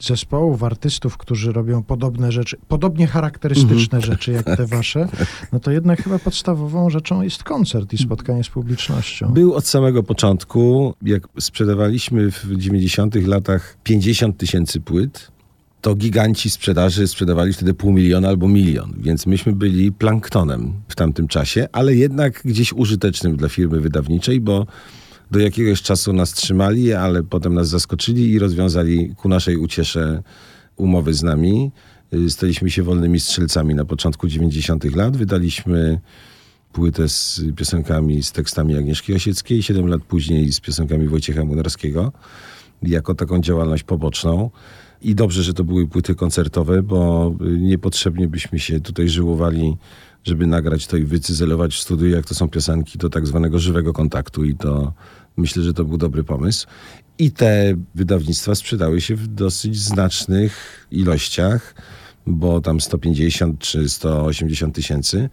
zespołów, artystów, którzy robią podobne rzeczy, podobnie charakterystyczne rzeczy jak te wasze, no to jednak chyba podstawową rzeczą jest koncert i spotkanie z publicznością. Był od samego początku, jak sprzedawaliśmy w 90 latach 50 tysięcy płyt, to giganci sprzedaży sprzedawali wtedy pół miliona albo milion, więc myśmy byli planktonem w tamtym czasie, ale jednak gdzieś użytecznym dla firmy wydawniczej, bo do jakiegoś czasu nas trzymali, ale potem nas zaskoczyli i rozwiązali ku naszej uciesze umowy z nami. Y, Staliśmy się wolnymi strzelcami na początku 90 lat. Wydaliśmy płytę z piosenkami, z tekstami Agnieszki Osieckiej, 7 lat później z piosenkami Wojciecha Munarskiego, jako taką działalność poboczną. I dobrze, że to były płyty koncertowe, bo y, niepotrzebnie byśmy się tutaj żyłowali, żeby nagrać to i wycyzelować w studiu, jak to są piosenki do tak zwanego żywego kontaktu i to myślę, że to był dobry pomysł. I te wydawnictwa sprzedały się w dosyć znacznych ilościach, bo tam 150 czy 180 tysięcy,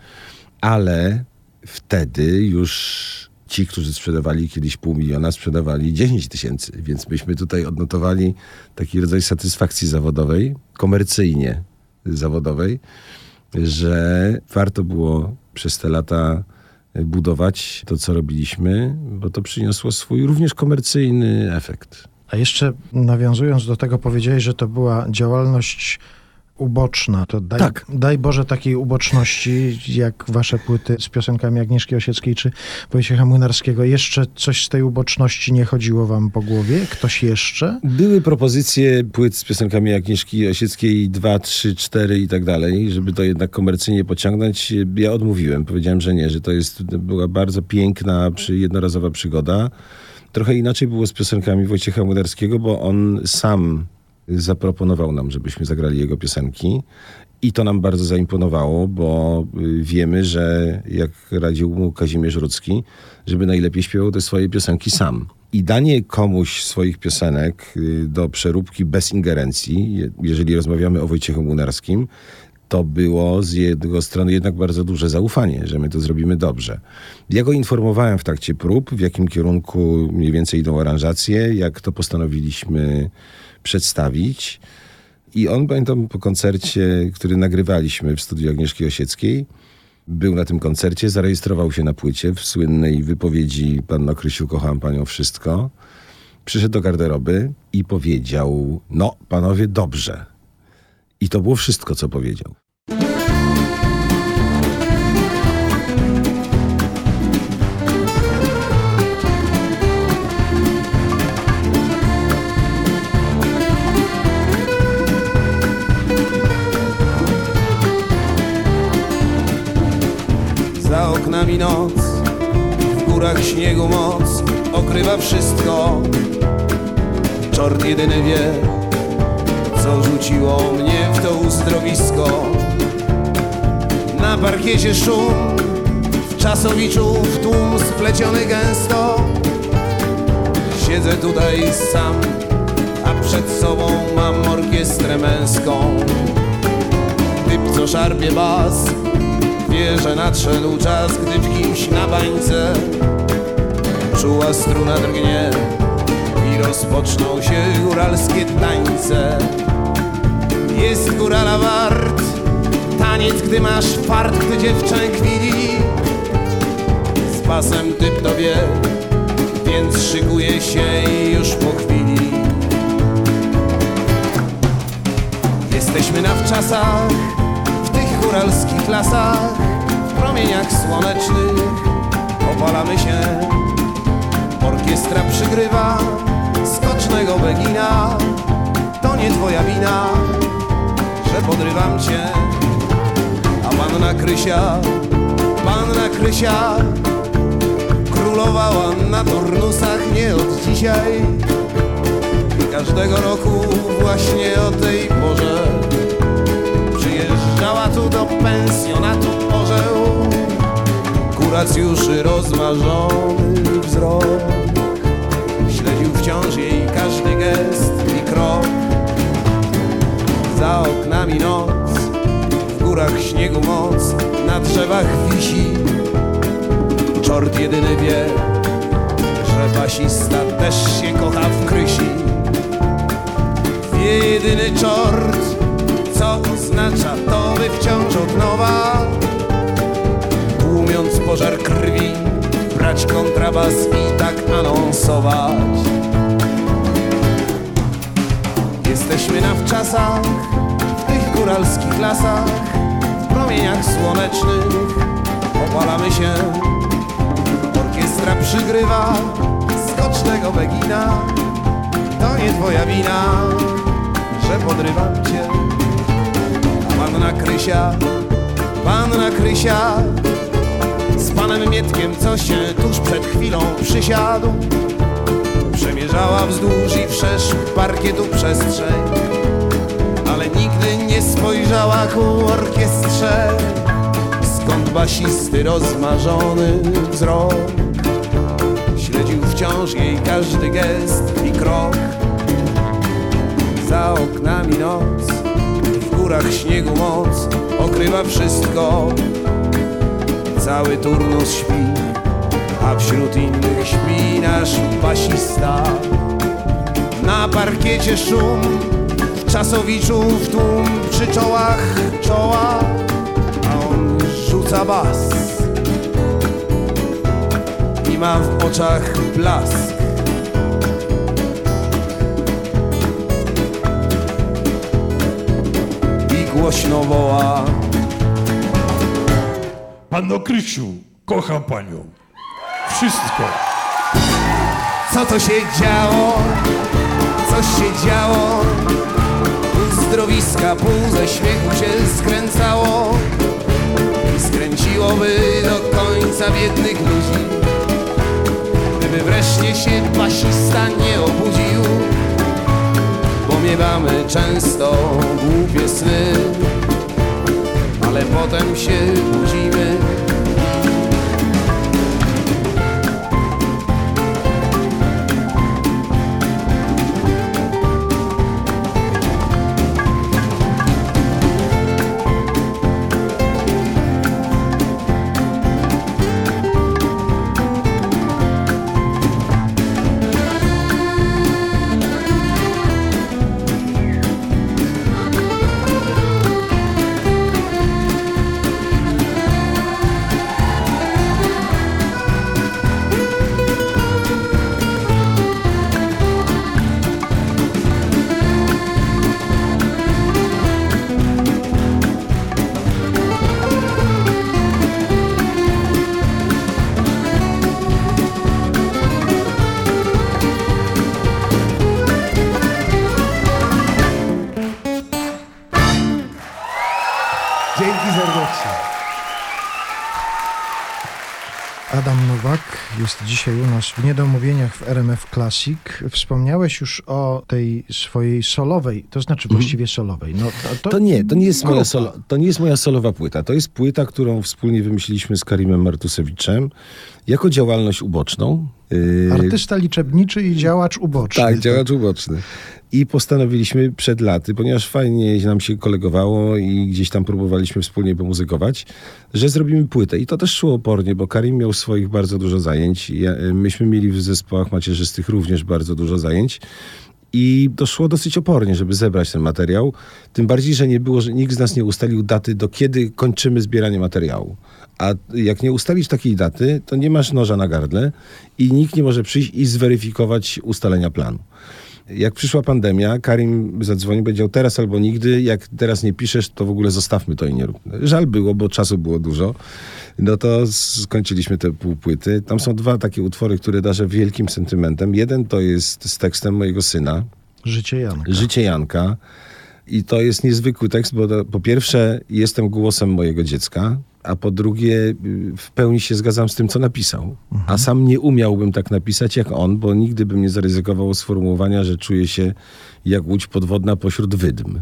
ale wtedy już ci, którzy sprzedawali kiedyś pół miliona, sprzedawali 10 tysięcy, więc myśmy tutaj odnotowali taki rodzaj satysfakcji zawodowej, komercyjnie zawodowej, że warto było przez te lata budować to, co robiliśmy, bo to przyniosło swój również komercyjny efekt. A jeszcze nawiązując do tego, powiedziałeś, że to była działalność uboczna. To daj, Tak. daj Boże takiej uboczności, jak wasze płyty z piosenkami Agnieszki Osieckiej czy Wojciecha Młynarskiego. Jeszcze coś z tej uboczności nie chodziło wam po głowie? Ktoś jeszcze? Były propozycje płyt z piosenkami Agnieszki Osieckiej 2, 3, 4 i tak dalej, żeby to jednak komercyjnie pociągnąć. Ja odmówiłem. Powiedziałem, że nie, że to jest, była bardzo piękna, przy, jednorazowa przygoda. Trochę inaczej było z piosenkami Wojciecha Młynarskiego, bo on sam zaproponował nam, żebyśmy zagrali jego piosenki. I to nam bardzo zaimponowało, bo y, wiemy, że jak radził mu Kazimierz Rudzki, żeby najlepiej śpiewał te swoje piosenki sam. I danie komuś swoich piosenek y, do przeróbki bez ingerencji, je- jeżeli rozmawiamy o Wojciechu Munarskim, to było z jego strony jednak bardzo duże zaufanie, że my to zrobimy dobrze. Ja go informowałem w trakcie prób, w jakim kierunku mniej więcej idą aranżacje, jak to postanowiliśmy przedstawić. I on, pamiętam, po koncercie, który nagrywaliśmy w studiu Agnieszki Osieckiej, był na tym koncercie, zarejestrował się na płycie w słynnej wypowiedzi Panno Krysiu, kocham panią wszystko. Przyszedł do garderoby i powiedział, no panowie, dobrze. I to było wszystko, co powiedział. Noc, w górach śniegu moc okrywa wszystko. Czort jedyny wie, co rzuciło mnie w to uzdrowisko. Na parkiecie szum, w czasowiczu w tłum spleciony gęsto. Siedzę tutaj sam, a przed sobą mam orkiestrę męską. Typ, co szarpie bas, wie, że nadszedł czas, gdy w kimś na bańce czuła struna drgnie i rozpoczną się góralskie tańce. Jest górala wart, taniec, gdy masz fart, gdy dziewczę chwili. Z pasem typ to wie, więc szykuje się już po chwili. Jesteśmy na wczasach, góralskich lasach, w promieniach słonecznych opalamy się. Orkiestra przygrywa skocznego begina, to nie twoja wina, że podrywam cię. A panna Krysia, panna Krysia, królowała na turnusach nie od dzisiaj. Każdego roku właśnie o tej porze Przyjeżdżała tu do pensjonatu orzeł. Kuracjuszy rozmarzony wzrok. Śledził wciąż jej każdy gest i krok. Za oknami noc, w górach śniegu moc Na drzewach wisi Czort jedyny wie, że basista też się kocha w Krysi. Wie, jedyny czort Co oznacza to, wciąż od nowa. Tłumiąc pożar krwi Brać kontrabas i tak anonsować. Jesteśmy na wczasach W tych góralskich lasach W promieniach słonecznych. Opalamy się. Orkiestra przygrywa Skocznego Begina. To nie twoja wina Że podrywam cię Panna Krysia Panna Krysia. Z panem Mietkiem Co się tuż przed chwilą przysiadł. Przemierzała wzdłuż i wszerz parkietu przestrzeń Ale nigdy nie spojrzała ku orkiestrze. Skąd basisty rozmarzony wzrok? Śledził wciąż jej każdy gest i krok. Za oknami noc W górach śniegu moc Okrywa wszystko. Cały turnus śpi A wśród innych śpi nasz basista. Na parkiecie szum W czasowiczu w tłum Przy czołach czoła A on rzuca bas. I ma w oczach blask głośno woła Panno Krysiu, kocham panią. Wszystko. Co to się działo? Co się działo? Uzdrowiska pół ze śmiechu się skręcało I skręciłoby do końca biednych ludzi Gdyby wreszcie się basista nie obudził miewamy często głupie sny Ale potem się budzimy w Niedomówieniach w RMF Classic. Wspomniałeś już o tej swojej solowej, to znaczy właściwie solowej. No, to, To nie, to nie, jest moja solo, to nie jest moja solowa płyta. To jest płyta, którą wspólnie wymyśliliśmy z Karimem Martusewiczem jako działalność uboczną. Yy, Artysta liczebniczy i działacz uboczny. Tak, działacz uboczny. I postanowiliśmy przed laty, ponieważ fajnie nam się kolegowało i gdzieś tam próbowaliśmy wspólnie pomuzykować, że zrobimy płytę. I to też szło opornie, bo Karim miał swoich bardzo dużo zajęć. Ja, myśmy mieli w zespołach macierzystych również bardzo dużo zajęć. I to szło dosyć opornie, żeby zebrać ten materiał. Tym bardziej, że nie było, że nikt z nas nie ustalił daty, do kiedy kończymy zbieranie materiału. A jak nie ustalisz takiej daty, to nie masz noża na gardle i nikt nie może przyjść i zweryfikować ustalenia planu. Jak przyszła pandemia, Karim zadzwonił, powiedział teraz albo nigdy, jak teraz nie piszesz, to w ogóle zostawmy to i nie róbmy. Żal było, bo czasu było dużo. No to skończyliśmy te półpłyty. Tam są dwa takie utwory, które darzę wielkim sentymentem. Jeden to jest z tekstem mojego syna, Życie Janka. Życie Janka. I to jest niezwykły tekst, bo to, po pierwsze jestem głosem mojego dziecka, a po drugie y, w pełni się zgadzam z tym, co napisał. A sam nie umiałbym tak napisać jak on, bo nigdy bym nie zaryzykował sformułowania, że czuję się jak łódź podwodna pośród wydm.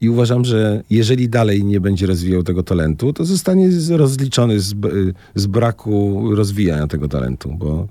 I uważam, że jeżeli dalej nie będzie rozwijał tego talentu, to zostanie rozliczony z, y, z braku rozwijania tego talentu, bo...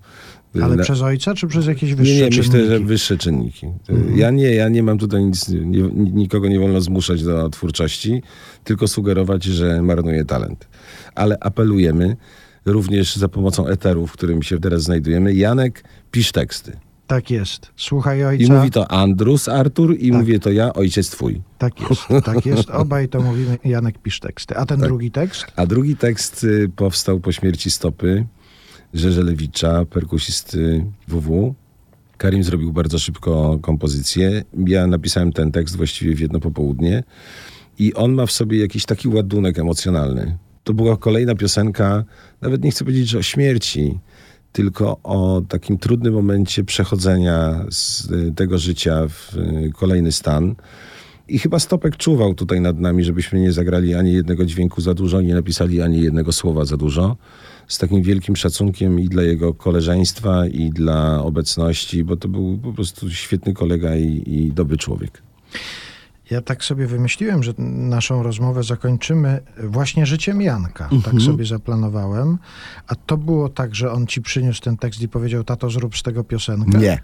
Ale na- przez ojca, czy przez jakieś wyższe nie, nie, myślę, czynniki? że wyższe czynniki. Ja nie, ja nie mam tutaj nic, nie, nikogo nie wolno zmuszać do twórczości, tylko sugerować, że marnuje talent. Ale apelujemy również za pomocą eteru, w którym się teraz znajdujemy. Janek, pisz teksty. Tak jest. Słuchaj ojca. I mówi to Andrus Artur i Tak. mówię to ja, ojciec twój. Tak jest, tak jest. Obaj to mówimy. Janek pisz teksty. A ten Tak. drugi tekst? A drugi tekst y, powstał po śmierci stopy Żeżelewicza, perkusisty WW. Karim zrobił bardzo szybko kompozycję. Ja napisałem ten tekst właściwie w jedno popołudnie i on ma w sobie jakiś taki ładunek emocjonalny. To była kolejna piosenka, nawet nie chcę powiedzieć, że o śmierci, tylko o takim trudnym momencie przechodzenia z y, tego życia w y, kolejny stan. I chyba Stopek czuwał tutaj nad nami, żebyśmy nie zagrali ani jednego dźwięku za dużo, nie napisali ani jednego słowa za dużo. Z takim wielkim szacunkiem i dla jego koleżeństwa, i dla obecności, bo to był po prostu świetny kolega i, i dobry człowiek. Ja tak sobie wymyśliłem, że naszą rozmowę zakończymy właśnie życiem Janka. Mhm. Tak sobie zaplanowałem. A to było tak, że on ci przyniósł ten tekst i powiedział, tato zrób z tego piosenkę? Nie.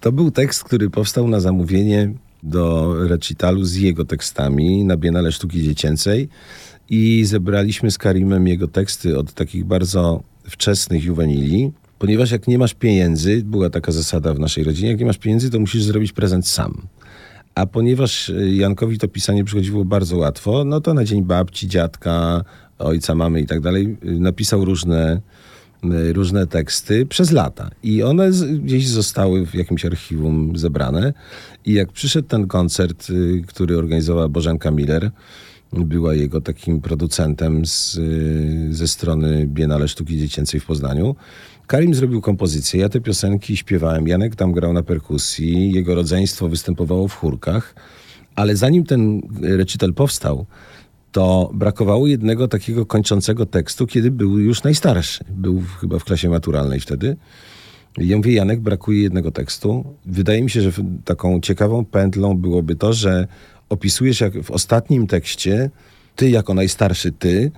To był tekst, który powstał na zamówienie do recitalu z jego tekstami na Biennale Sztuki Dziecięcej i zebraliśmy z Karimem jego teksty od takich bardzo wczesnych juwenili, ponieważ jak nie masz pieniędzy, była taka zasada w naszej rodzinie, jak nie masz pieniędzy, to musisz zrobić prezent sam. A ponieważ y, Jankowi to pisanie przychodziło bardzo łatwo, no to na dzień babci, dziadka, ojca, mamy i tak dalej y, napisał różne, różne teksty przez lata. I one gdzieś zostały w jakimś archiwum zebrane. I jak przyszedł ten koncert, y, który organizowała Bożenka Miller, była jego takim producentem z, y, ze strony Biennale Sztuki Dziecięcej w Poznaniu. Karim zrobił kompozycję, ja te piosenki śpiewałem, Janek tam grał na perkusji, jego rodzeństwo występowało w chórkach, ale zanim ten recital powstał, to brakowało jednego takiego kończącego tekstu, kiedy był już najstarszy. Był chyba w klasie maturalnej wtedy. I Ja mówię, Janek, brakuje jednego tekstu. Wydaje mi się, że taką ciekawą pętlą byłoby to, że opisujesz jak w ostatnim tekście, ty jako najstarszy ty,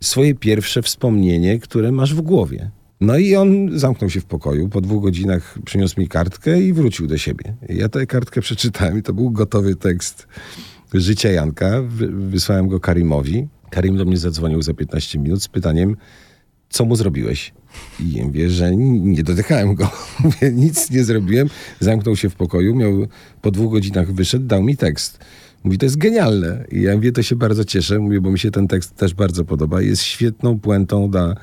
swoje pierwsze wspomnienie, które masz w głowie. No i on zamknął się w pokoju. Po dwóch godzinach przyniósł mi kartkę i wrócił do siebie. Ja tę kartkę przeczytałem i to był gotowy tekst życia Janka. Wy- Wysłałem go Karimowi. Karim do mnie zadzwonił za 15 minut z pytaniem, co mu zrobiłeś? I ja mówię, że nie dotykałem go. [LAUGHS] Mówię, nic nie zrobiłem. Zamknął się w pokoju, miał, po dwóch godzinach wyszedł, dał mi tekst. Mówi, to jest genialne. I ja mówię, to się bardzo cieszę, mówię, bo mi się ten tekst też bardzo podoba. Jest świetną puentą dla,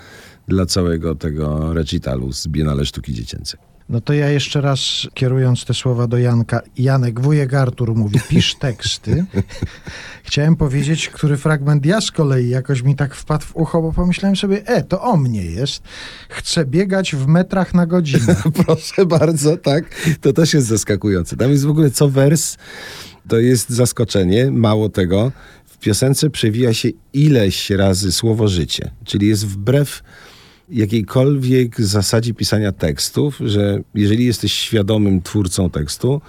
dla całego tego recitalu z Biennale Sztuki Dziecięcej. No to ja jeszcze raz, kierując te słowa do Janka, Janek, wujek Artur mówi, pisz teksty. [LAUGHS] Chciałem powiedzieć, który fragment ja z kolei jakoś mi tak wpadł w ucho, bo pomyślałem sobie, e, to o mnie jest. Chcę biegać w metrach na godzinę. [LAUGHS] Proszę bardzo, tak. To też jest zaskakujące. Tam jest w ogóle co wers, to jest zaskoczenie. Mało tego, w piosence przewija się ileś razy słowo życie, czyli jest wbrew jakiejkolwiek zasadzie pisania tekstów, że jeżeli jesteś świadomym twórcą tekstu,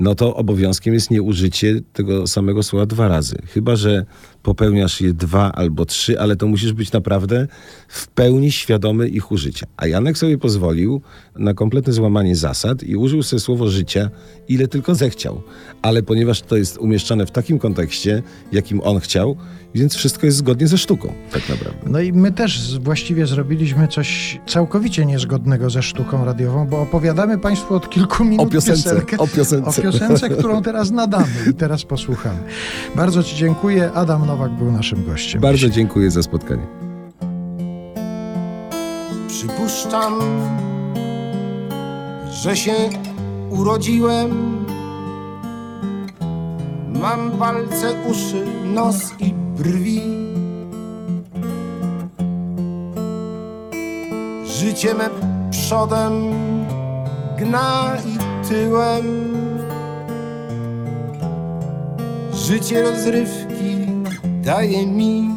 no to obowiązkiem jest nie użycie tego samego słowa dwa razy. Chyba, że popełniasz je dwa albo trzy, ale to musisz być naprawdę w pełni świadomy ich użycia. A Janek sobie pozwolił na kompletne złamanie zasad i użył sobie słowo życia, ile tylko zechciał. Ale ponieważ to jest umieszczone w takim kontekście, jakim on chciał, więc wszystko jest zgodnie ze sztuką, tak naprawdę. No i my też właściwie zrobiliśmy coś całkowicie niezgodnego ze sztuką radiową, bo opowiadamy Państwu od kilku minut O piosence, piosenkę, o piosence. o piosence, którą teraz nadamy i teraz posłuchamy. Bardzo Ci dziękuję. Adam Nowak był naszym gościem. Bardzo dziękuję za spotkanie. Przypuszczam, że się urodziłem. Mam palce, uszy, nos i brwi. Życie me przodem gna i tyłem. Życie rozrywki daje mi.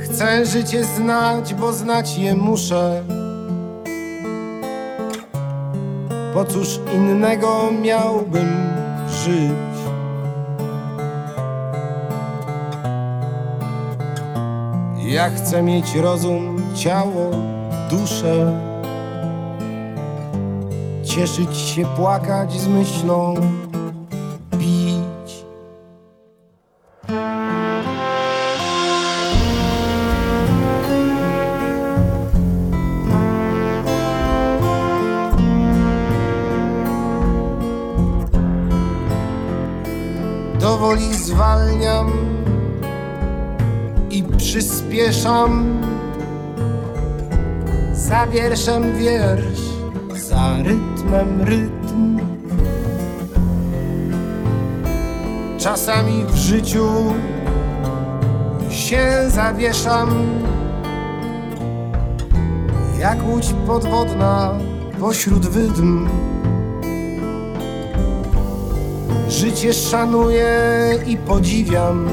Chcę życie znać, bo znać je muszę. Po cóż innego miałbym żyć? Ja chcę mieć rozum, ciało, duszę. Cieszyć się, płakać z myślą, przyspieszam. Za wierszem wiersz, za rytmem rytm. Czasami w życiu się zawieszam jak łódź podwodna pośród wydm. Życie szanuję i podziwiam,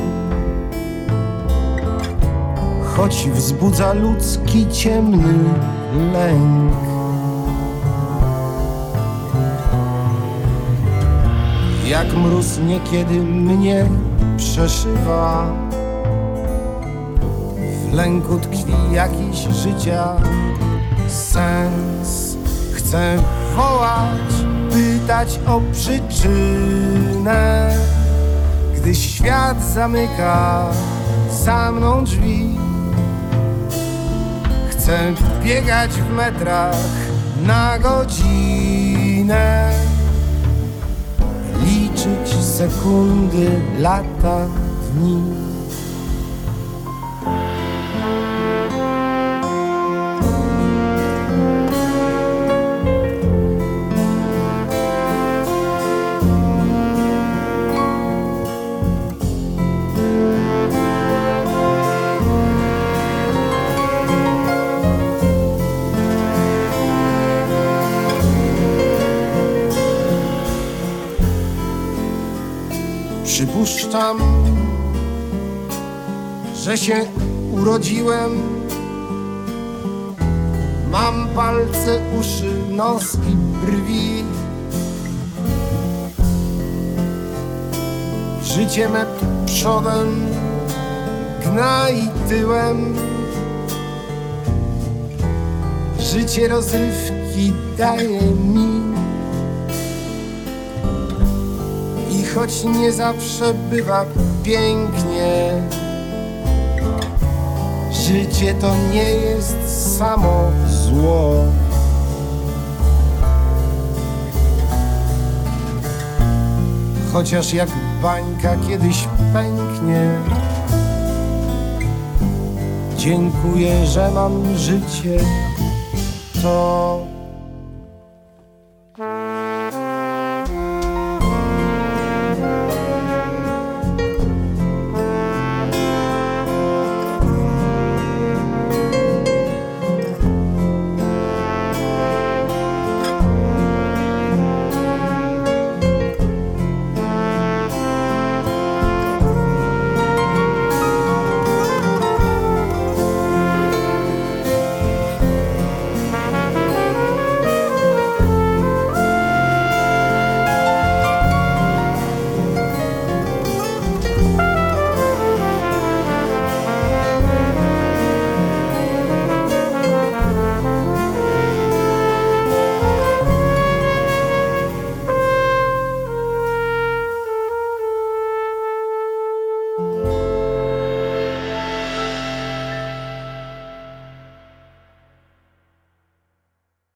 choć wzbudza ludzki ciemny lęk. Jak mróz niekiedy mnie przeszywa, w lęku tkwi jakiś życia sens. Chcę wołać, pytać o przyczynę, gdy świat zamyka za mną drzwi. Chcę biegać w metrach na godzinę, liczyć sekundy, lata, dni. Przypuszczam, że się urodziłem. Mam palce, uszy, nos i brwi. Życie me przodem, gna i tyłem. Życie rozrywki daje mi. Choć nie zawsze bywa pięknie, życie to nie jest samo zło. Chociaż jak bańka kiedyś pęknie, dziękuję, że mam życie. To